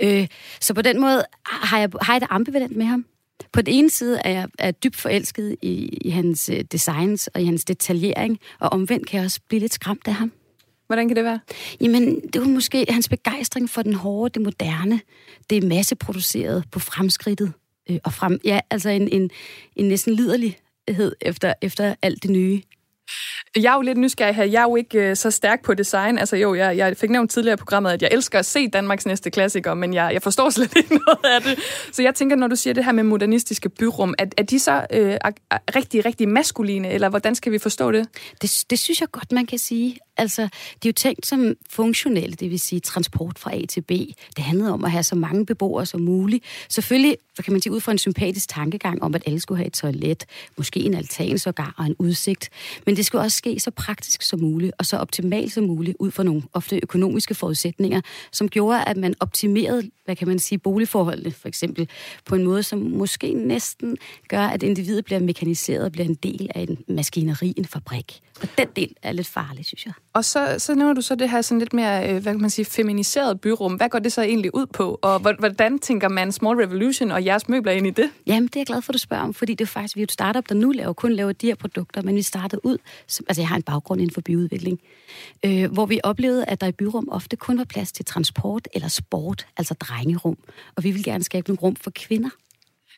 Speaker 9: Øh, så på den måde har jeg, har jeg det ambivalent med ham. På den ene side er jeg er dybt forelsket i, i hans øh, designs og i hans detaljering, og omvendt kan jeg også blive lidt skræmt af ham.
Speaker 1: Hvordan kan det være?
Speaker 9: Jamen, det var måske hans begejstring for den hårde, det moderne, det masseproducerede på fremskridtet. Øh, og frem, ja, altså en, en, en næsten liderlighed efter, efter alt det nye.
Speaker 1: Jeg er jo lidt nysgerrig her. Jeg er jo ikke øh, så stærk på design. Altså jo, jeg, jeg fik nævnt tidligere i programmet, at jeg elsker at se Danmarks næste klassiker, men jeg, jeg forstår slet ikke noget af det. Så jeg tænker, når du siger det her med modernistiske byrum, er, er de så øh, er, er rigtig, rigtig maskuline, eller hvordan skal vi forstå det?
Speaker 9: det? Det synes jeg godt, man kan sige. Altså, det er jo tænkt som funktionelle, det vil sige transport fra A til B. Det handlede om at have så mange beboere som muligt. Selvfølgelig, hvad kan man sige, ud fra en sympatisk tankegang om, at alle skulle have et toilet, måske en altan sågar og en udsigt. Men det skulle også ske så praktisk som muligt, og så optimalt som muligt, ud fra nogle ofte økonomiske forudsætninger, som gjorde, at man optimerede, hvad kan man sige, boligforholdene, for eksempel, på en måde, som måske næsten gør, at individet bliver mekaniseret og bliver en del af en maskineri, en fabrik. Og den del er lidt farlig, synes jeg.
Speaker 1: Og så, så nævner du så det her sådan lidt mere, øh, hvad kan man sige, feminiseret byrum. Hvad går det så egentlig ud på? Og hvordan tænker man Small Revolution og jeres møbler ind i det?
Speaker 9: Jamen, det er jeg glad for, at du spørger om, fordi det er faktisk, vi er et startup, der nu laver, kun laver de her produkter, men vi startede ud, som, altså jeg har en baggrund inden for byudvikling, øh, hvor vi oplevede, at der i byrum ofte kun var plads til transport eller sport, altså drengerum. Og vi vil gerne skabe nogle rum for kvinder.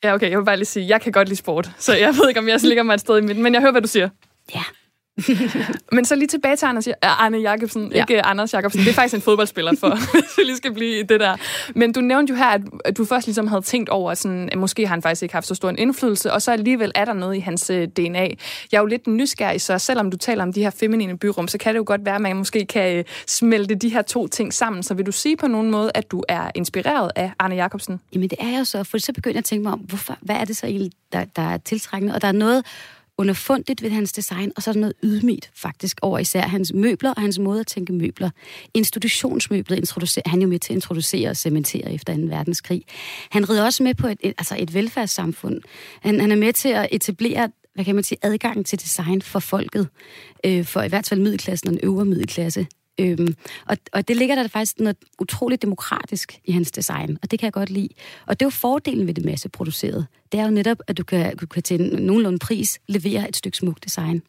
Speaker 1: Ja, okay, jeg vil bare lige sige, jeg kan godt lide sport, så jeg ved ikke, om jeg ligger mig et sted i midten, men jeg hører, hvad du siger.
Speaker 9: Ja,
Speaker 1: Men så lige tilbage til Anders, Arne Jacobsen, ja. ikke Anders Jacobsen. Det er faktisk en fodboldspiller, for hvis vi lige skal blive i det der. Men du nævnte jo her, at du først ligesom havde tænkt over, sådan, at måske har han faktisk ikke haft så stor en indflydelse, og så alligevel er der noget i hans øh, DNA. Jeg er jo lidt nysgerrig, så selvom du taler om de her feminine byrum, så kan det jo godt være, at man måske kan øh, smelte de her to ting sammen. Så vil du sige på nogen måde, at du er inspireret af Arne Jacobsen?
Speaker 9: Jamen det er jeg så, for så begynder jeg at tænke mig om, hvorfor, hvad er det så egentlig, der, der er tiltrækkende? Og der er noget underfundigt ved hans design, og så er der noget ydmygt faktisk over især hans møbler og hans måde at tænke møbler. Institutionsmøblet introducerer han jo med til at introducere og cementere efter 2. verdenskrig. Han rider også med på et, et, altså et velfærdssamfund. Han, han er med til at etablere hvad kan man sige, adgang til design for folket, øh, for i hvert fald middelklassen og den øvre middelklasse. Øhm, og, og det ligger der faktisk noget utroligt demokratisk i hans design, og det kan jeg godt lide. Og det er jo fordelen ved det masseproducerede. Det er jo netop, at du kan, du kan til en nogenlunde pris levere et stykke smukt design.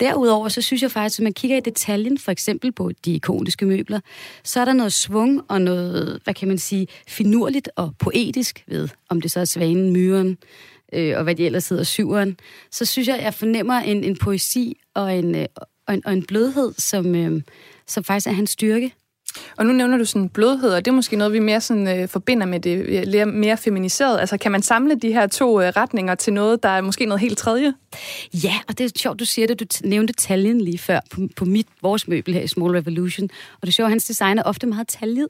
Speaker 9: Derudover så synes jeg faktisk, at man kigger i detaljen, for eksempel på de ikoniske møbler, så er der noget svung og noget, hvad kan man sige, finurligt og poetisk ved, om det så er svanen, myren, øh, og hvad de ellers hedder, syveren, så synes jeg, at jeg fornemmer en, en poesi og en, øh, og en, og en blødhed, som, øh, som faktisk er hans styrke.
Speaker 1: Og nu nævner du sådan blødhed, og det er måske noget, vi mere sådan, øh, forbinder med det øh, mere feminiseret. Altså kan man samle de her to øh, retninger til noget, der er måske noget helt tredje?
Speaker 9: Ja, og det er sjovt, du siger det. Du nævnte taljen lige før på, på mit, vores møbel her i Small Revolution. Og det er sjovt, hans design er ofte meget taljet.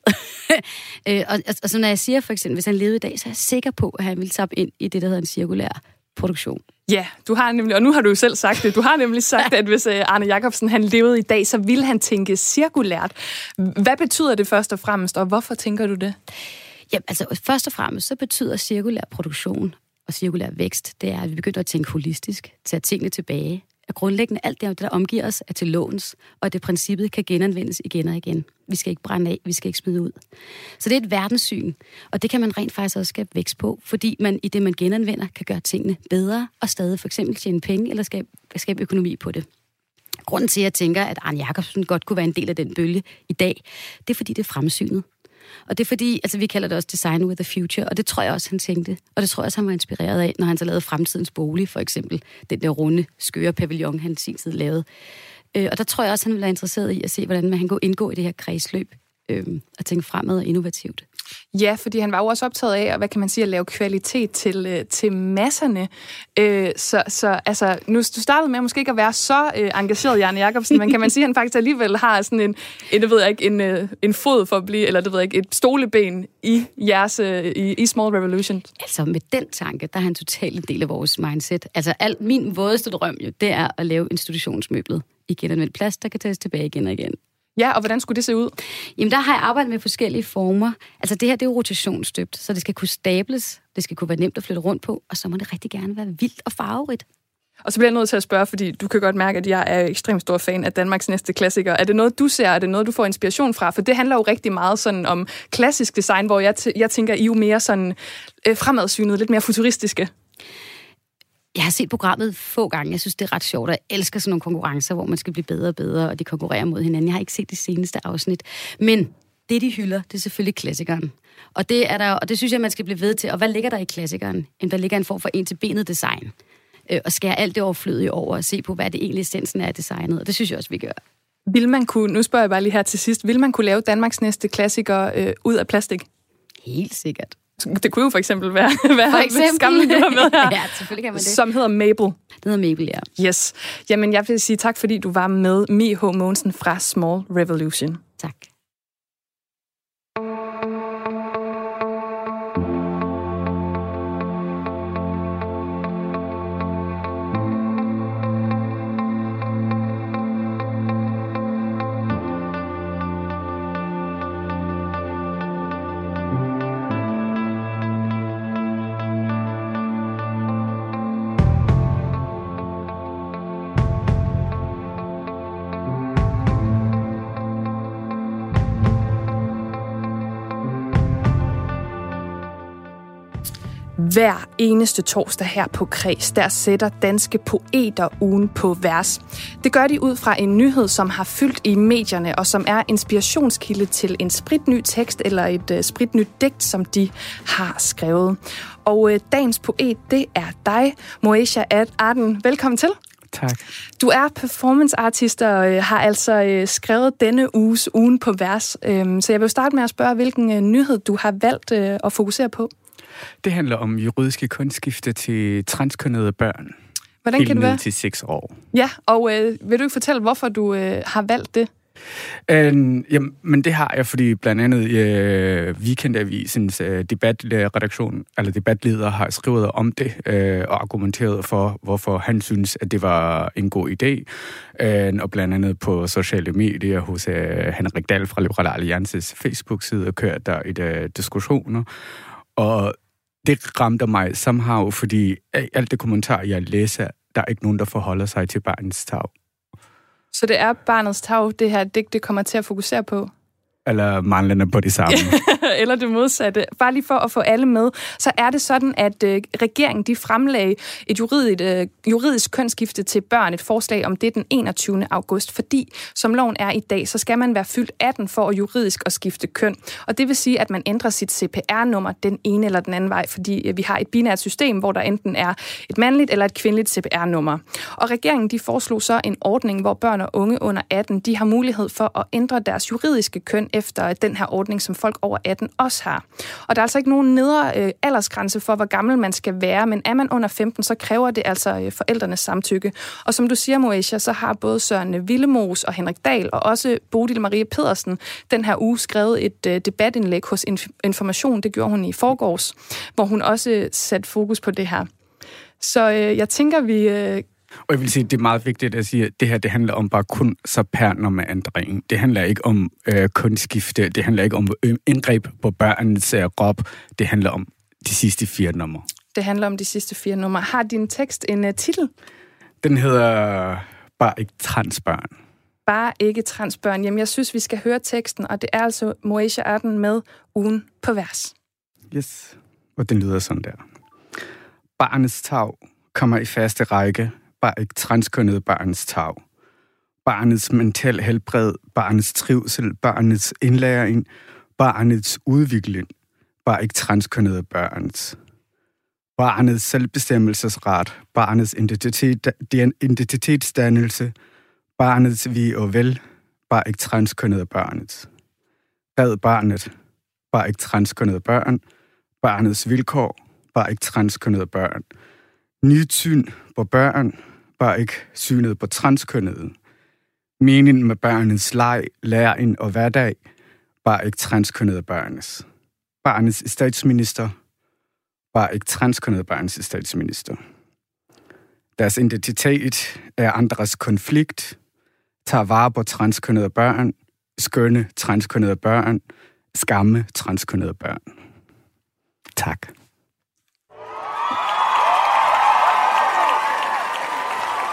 Speaker 9: øh, og, og, og så når jeg siger for eksempel, hvis han levede i dag, så er jeg sikker på, at han ville tappe ind i det, der hedder en cirkulær produktion.
Speaker 1: Ja, du har nemlig, og nu har du jo selv sagt det, du har nemlig sagt, at hvis øh, Arne Jacobsen han levede i dag, så ville han tænke cirkulært. Hvad betyder det først og fremmest, og hvorfor tænker du det?
Speaker 9: Ja, altså først og fremmest, så betyder cirkulær produktion og cirkulær vækst, det er, at vi begynder at tænke holistisk, tage tingene tilbage, at grundlæggende alt det, der omgiver os, er til låns, og det princippet kan genanvendes igen og igen. Vi skal ikke brænde af, vi skal ikke smide ud. Så det er et verdenssyn, og det kan man rent faktisk også skabe vækst på, fordi man i det, man genanvender, kan gøre tingene bedre, og stadig for eksempel tjene penge, eller skabe, skabe økonomi på det. Grunden til, at jeg tænker, at Arne Jacobsen godt kunne være en del af den bølge i dag, det er fordi, det er fremsynet. Og det er fordi, altså vi kalder det også Design with the Future, og det tror jeg også, han tænkte. Og det tror jeg også, han var inspireret af, når han så lavede Fremtidens Bolig, for eksempel. Den der runde, skøre pavillon, han sin tid lavede. Øh, og der tror jeg også, han ville være interesseret i at se, hvordan man kan gå indgå i det her kredsløb øh, at tænke fremad og innovativt.
Speaker 1: Ja, fordi han var jo også optaget af, hvad kan man sige, at lave kvalitet til, øh, til masserne. Øh, så, så altså, nu du startede med måske ikke at være så øh, engageret, Janne Jacobsen, men kan man sige, at han faktisk alligevel har sådan en, en det ved jeg ikke, en, øh, en fod for at blive, eller det ved jeg ikke, et stoleben i jeres, øh, i, i Small Revolution?
Speaker 9: Altså med den tanke, der er han totalt en del af vores mindset. Altså alt, min vådeste drøm jo, det er at lave institutionsmøblet i genanvendt plads, der kan tages tilbage igen og igen.
Speaker 1: Ja, og hvordan skulle det se ud?
Speaker 9: Jamen, der har jeg arbejdet med forskellige former. Altså, det her, det er jo rotationsstøbt, så det skal kunne stables, det skal kunne være nemt at flytte rundt på, og så må det rigtig gerne være vildt og farverigt.
Speaker 1: Og så bliver jeg nødt til at spørge, fordi du kan godt mærke, at jeg er ekstremt stor fan af Danmarks næste klassiker. Er det noget, du ser? Er det noget, du får inspiration fra? For det handler jo rigtig meget sådan om klassisk design, hvor jeg, jeg tænker, I er jo mere sådan øh, fremadsynet, lidt mere futuristiske.
Speaker 9: Jeg har set programmet få gange. Jeg synes, det er ret sjovt. Jeg elsker sådan nogle konkurrencer, hvor man skal blive bedre og bedre, og de konkurrerer mod hinanden. Jeg har ikke set det seneste afsnit. Men det, de hylder, det er selvfølgelig klassikeren. Og det, er der, og det synes jeg, man skal blive ved til. Og hvad ligger der i klassikeren? Der ligger en form for en-til-benet design. Øh, og skære alt det overflødige over og se på, hvad det egentlig essensen er af designet. Og det synes jeg også, vi gør.
Speaker 1: Vil man kunne, nu spørger jeg bare lige her til sidst, vil man kunne lave Danmarks næste klassiker øh, ud af plastik?
Speaker 9: Helt sikkert.
Speaker 1: Det kunne jo for eksempel være, være
Speaker 9: for eksempel.
Speaker 1: skammen, du har med her.
Speaker 9: ja, selvfølgelig kan man det.
Speaker 1: Som hedder Mabel. Det
Speaker 9: hedder Mabel, ja.
Speaker 1: Yes. Jamen, jeg vil sige tak, fordi du var med, Mi H. Mogensen fra Small Revolution.
Speaker 9: Tak.
Speaker 1: Hver eneste torsdag her på Kreds, der sætter danske poeter ugen på vers. Det gør de ud fra en nyhed, som har fyldt i medierne, og som er inspirationskilde til en spritny tekst eller et uh, spritnyt digt, som de har skrevet. Og uh, dagens poet, det er dig, Moesha Arden. Velkommen til.
Speaker 10: Tak.
Speaker 1: Du er performanceartist og øh, har altså øh, skrevet denne uges ugen på vers. Øhm, så jeg vil starte med at spørge, hvilken øh, nyhed du har valgt øh, at fokusere på.
Speaker 10: Det handler om juridiske kunstskifte til transkønnede børn.
Speaker 1: Hvordan kan det være?
Speaker 10: til 6 år.
Speaker 1: Ja, og øh, vil du ikke fortælle, hvorfor du øh, har valgt det?
Speaker 10: Øh, jamen, men det har jeg, fordi blandt andet øh, Weekendavisens øh, debatredaktion, eller debatleder, har skrevet om det øh, og argumenteret for, hvorfor han synes, at det var en god idé. Øh, og blandt andet på sociale medier hos øh, Henrik Dahl fra Liberale Alliances Facebook-side kørt der et øh, diskussioner. Og det ramte mig somehow, fordi øh, alt det kommentar, jeg læser, der er ikke nogen, der forholder sig til barnets tag.
Speaker 1: Så det er barnets tag, det her digt, det kommer til at fokusere på?
Speaker 10: Eller manglende på det samme.
Speaker 1: eller det modsatte. Bare lige for at få alle med, så er det sådan, at øh, regeringen de fremlagde et juridisk, øh, juridisk kønsskifte til børn, et forslag om det den 21. august, fordi som loven er i dag, så skal man være fyldt 18 for at juridisk at skifte køn. Og det vil sige, at man ændrer sit CPR-nummer den ene eller den anden vej, fordi øh, vi har et binært system, hvor der enten er et mandligt eller et kvindeligt CPR-nummer. Og regeringen de foreslog så en ordning, hvor børn og unge under 18, de har mulighed for at ændre deres juridiske køn efter den her ordning, som folk over 18 også har. Og der er altså ikke nogen nedre øh, aldersgrænse for, hvor gammel man skal være, men er man under 15, så kræver det altså øh, forældrenes samtykke. Og som du siger, Moesha, så har både Søren Villemos og Henrik Dahl og også Bodil Marie Pedersen den her uge skrevet et øh, debatindlæg hos Information. Det gjorde hun i forgårs, hvor hun også satte fokus på det her. Så øh, jeg tænker, vi øh,
Speaker 10: og jeg vil sige, det er meget vigtigt at sige, at det her det handler om bare kun ændring. Det handler ikke om øh, kunstskifte, det handler ikke om øh, indgreb på børnens øh, krop, det handler om de sidste fire numre.
Speaker 1: Det handler om de sidste fire numre. Har din tekst en uh, titel?
Speaker 10: Den hedder Bare ikke transbørn.
Speaker 1: Bare ikke transbørn. Jamen, jeg synes, vi skal høre teksten, og det er altså Moesha Arden med ugen på vers.
Speaker 10: Yes, og den lyder sådan der. Barnets tag kommer i faste række var ikke transkønnet barnets tag. Barnets mental helbred, barnets trivsel, barnets indlæring, barnets udvikling, var ikke transkønnede børns. Barnets selvbestemmelsesret, barnets identitet, identitetsdannelse, barnets vi og vel, var ikke transkønnede børnets. Red barnet, var ikke transkønnede børn. Barnets vilkår, var ikke transkønnede børn. Nyt syn på børn, var ikke synet på transkønnede. Meningen med børnenes leg, læring og hverdag, var ikke transkønnede børnenes. Barnets statsminister, var ikke transkønnede børns statsminister. Deres identitet er andres konflikt, tager vare på transkønnede børn, skønne transkønnede børn, skamme transkønnede børn. Tak.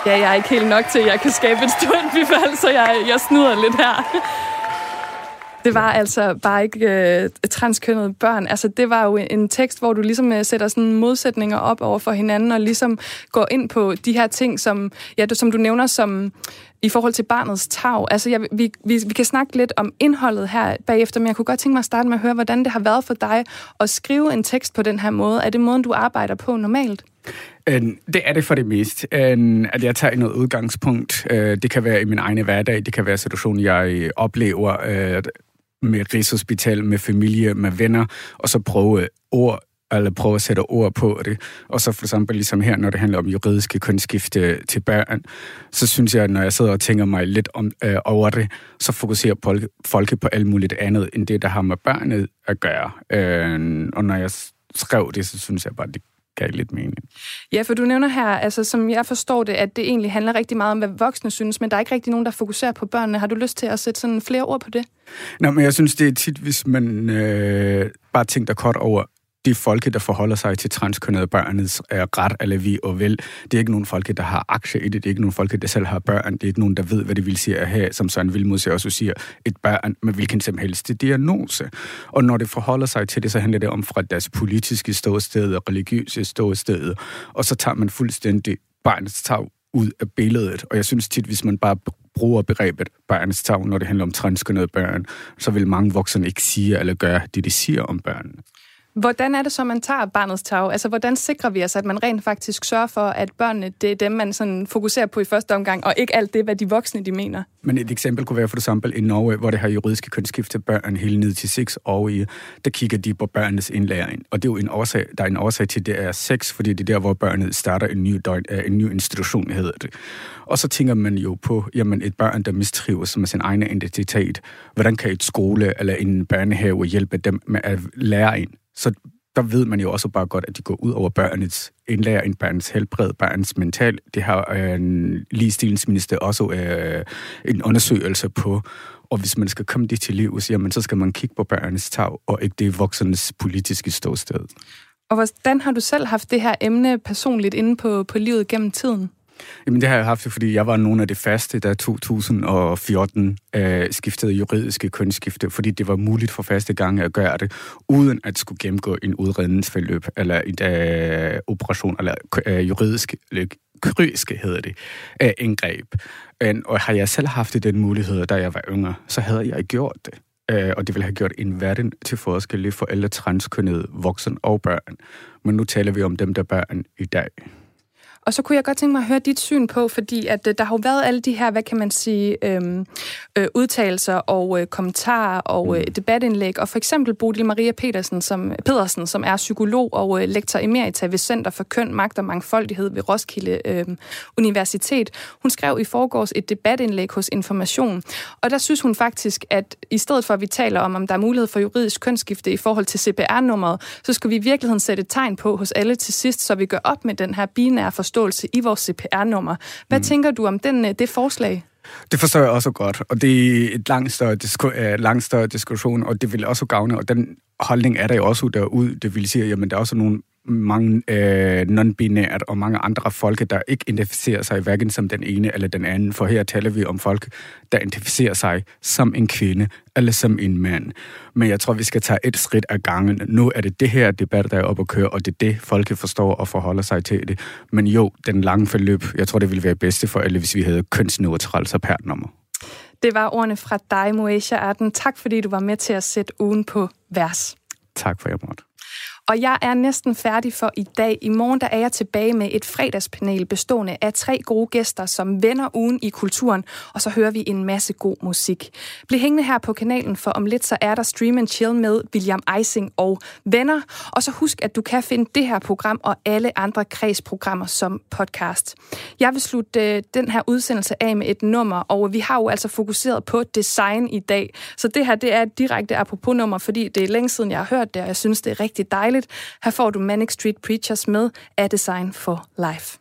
Speaker 1: Ja, jeg er ikke helt nok til, at jeg kan skabe et stort bifald, så jeg, jeg snyder lidt her. Det var altså bare ikke øh, transkønnede børn. Altså, det var jo en tekst, hvor du ligesom øh, sætter sådan modsætninger op over for hinanden, og ligesom går ind på de her ting, som, ja, du, som du nævner som i forhold til barnets tag. Altså, jeg, vi, vi, vi kan snakke lidt om indholdet her bagefter, men jeg kunne godt tænke mig at starte med at høre, hvordan det har været for dig at skrive en tekst på den her måde. Er det måden, du arbejder på normalt?
Speaker 10: Øhm, det er det for det meste, øhm, at jeg tager noget udgangspunkt. Øh, det kan være i min egen hverdag, det kan være situationen, jeg oplever øh, med Rigshospital, med familie, med venner, og så prøve ord eller prøve at sætte ord på det. Og så for eksempel ligesom her, når det handler om juridiske kønsskifte til børn, så synes jeg, når jeg sidder og tænker mig lidt om, øh, over det, så fokuserer folk, folket på alt muligt andet, end det, der har med børnet at gøre. Øh, og når jeg skrev det, så synes jeg bare, det gav lidt mening.
Speaker 1: Ja, for du nævner her, altså som jeg forstår det, at det egentlig handler rigtig meget om, hvad voksne synes, men der er ikke rigtig nogen, der fokuserer på børnene. Har du lyst til at sætte sådan flere ord på det?
Speaker 10: Nå, men jeg synes, det er tit, hvis man øh, bare tænker kort over, de folke, der forholder sig til transkønnede børnets øh, ret eller vi og vel, det er ikke nogen folke, der har aktier i det. Det er ikke nogen folke, der selv har børn. Det er ikke nogen, der ved, hvad det vil sige at have, som Søren Vilmod også siger, et børn med hvilken som helst diagnose. Og når det forholder sig til det, så handler det om fra deres politiske ståsted og religiøse ståsted. Og så tager man fuldstændig barnets tag ud af billedet. Og jeg synes tit, hvis man bare bruger begrebet barnets tag, når det handler om transkønnede børn, så vil mange voksne ikke sige eller gøre det, de siger om børnene.
Speaker 1: Hvordan er det så, man tager barnets tag? Altså, hvordan sikrer vi os, at man rent faktisk sørger for, at børnene, det er dem, man sådan fokuserer på i første omgang, og ikke alt det, hvad de voksne, de mener?
Speaker 10: Men et eksempel kunne være for eksempel i Norge, hvor det har juridiske kønsskifte børn helt ned til 6 år i, der kigger de på børnenes indlæring. Og det er jo en årsag, der er en årsag til, at det er 6, fordi det er der, hvor børnet starter en ny, døgn, øh, en ny institution, hedder det. Og så tænker man jo på, jamen et børn, der mistrives med sin egen identitet, hvordan kan et skole eller en børnehave hjælpe dem med at lære en så der ved man jo også bare godt, at de går ud over børnets indlæring, børnets helbred, børnets mental. Det har øh, ligestillingsminister også øh, en undersøgelse på. Og hvis man skal komme det til livs, jamen, så skal man kigge på børnenes tag, og ikke det voksenes politiske ståsted.
Speaker 1: Og hvordan har du selv haft det her emne personligt inde på, på livet gennem tiden?
Speaker 10: Jamen det har jeg haft, fordi jeg var nogle af de faste, der 2014 øh, skiftede juridiske kønsskifte, fordi det var muligt for faste gange at gøre det, uden at skulle gennemgå en udredningsforløb, eller en øh, operation, eller øh, juridisk øh, kryske hedder det, øh, indgreb. Og har jeg selv haft den mulighed, da jeg var yngre, så havde jeg gjort det. Øh, og det ville have gjort en verden til forskel for alle transkønnede voksne og børn. Men nu taler vi om dem, der børn i dag.
Speaker 1: Og så kunne jeg godt tænke mig at høre dit syn på, fordi at øh, der har jo været alle de her, hvad kan man sige, øhm, øh, udtalelser og øh, kommentarer og øh, debatindlæg, og for eksempel Bodil Maria Petersen, som, Pedersen, som er psykolog og øh, lektor emerita ved Center for Køn, Magt og Mangfoldighed ved Roskilde øh, Universitet. Hun skrev i forgårs et debatindlæg hos Information, og der synes hun faktisk, at i stedet for at vi taler om, om der er mulighed for juridisk kønsskifte i forhold til CPR-nummeret, så skal vi i virkeligheden sætte et tegn på hos alle til sidst, så vi gør op med den her binære forståelse forståelse i vores CPR-nummer. Hvad mm. tænker du om den, øh, det forslag?
Speaker 10: Det forstår jeg også godt, og det er et langt større, disku- uh, langt større diskussion, og det vil også gavne, og den holdning er der jo også derude. Det vil sige, at der er også nogle mange øh, non-binært og mange andre folk, der ikke identificerer sig hverken som den ene eller den anden. For her taler vi om folk, der identificerer sig som en kvinde eller som en mand. Men jeg tror, vi skal tage et skridt ad gangen. Nu er det det her debat, der er oppe at køre, og det er det, folk forstår og forholder sig til det. Men jo, den lange forløb, jeg tror, det ville være bedste for alle, hvis vi havde kønsneutralt nummer.
Speaker 1: Det var ordene fra dig, Moesha Arden. Tak, fordi du var med til at sætte ugen på vers.
Speaker 10: Tak for, jeg måtte.
Speaker 1: Og jeg er næsten færdig for i dag. I morgen der er jeg tilbage med et fredagspanel bestående af tre gode gæster, som vender ugen i kulturen, og så hører vi en masse god musik. Bliv hængende her på kanalen, for om lidt så er der Stream and Chill med William Eising og venner. Og så husk, at du kan finde det her program og alle andre kredsprogrammer som podcast. Jeg vil slutte øh, den her udsendelse af med et nummer, og vi har jo altså fokuseret på design i dag. Så det her, det er et direkte apropos nummer, fordi det er længe siden, jeg har hørt det, og jeg synes, det er rigtig dejligt. Her får du Manic Street Preachers med A Design for Life.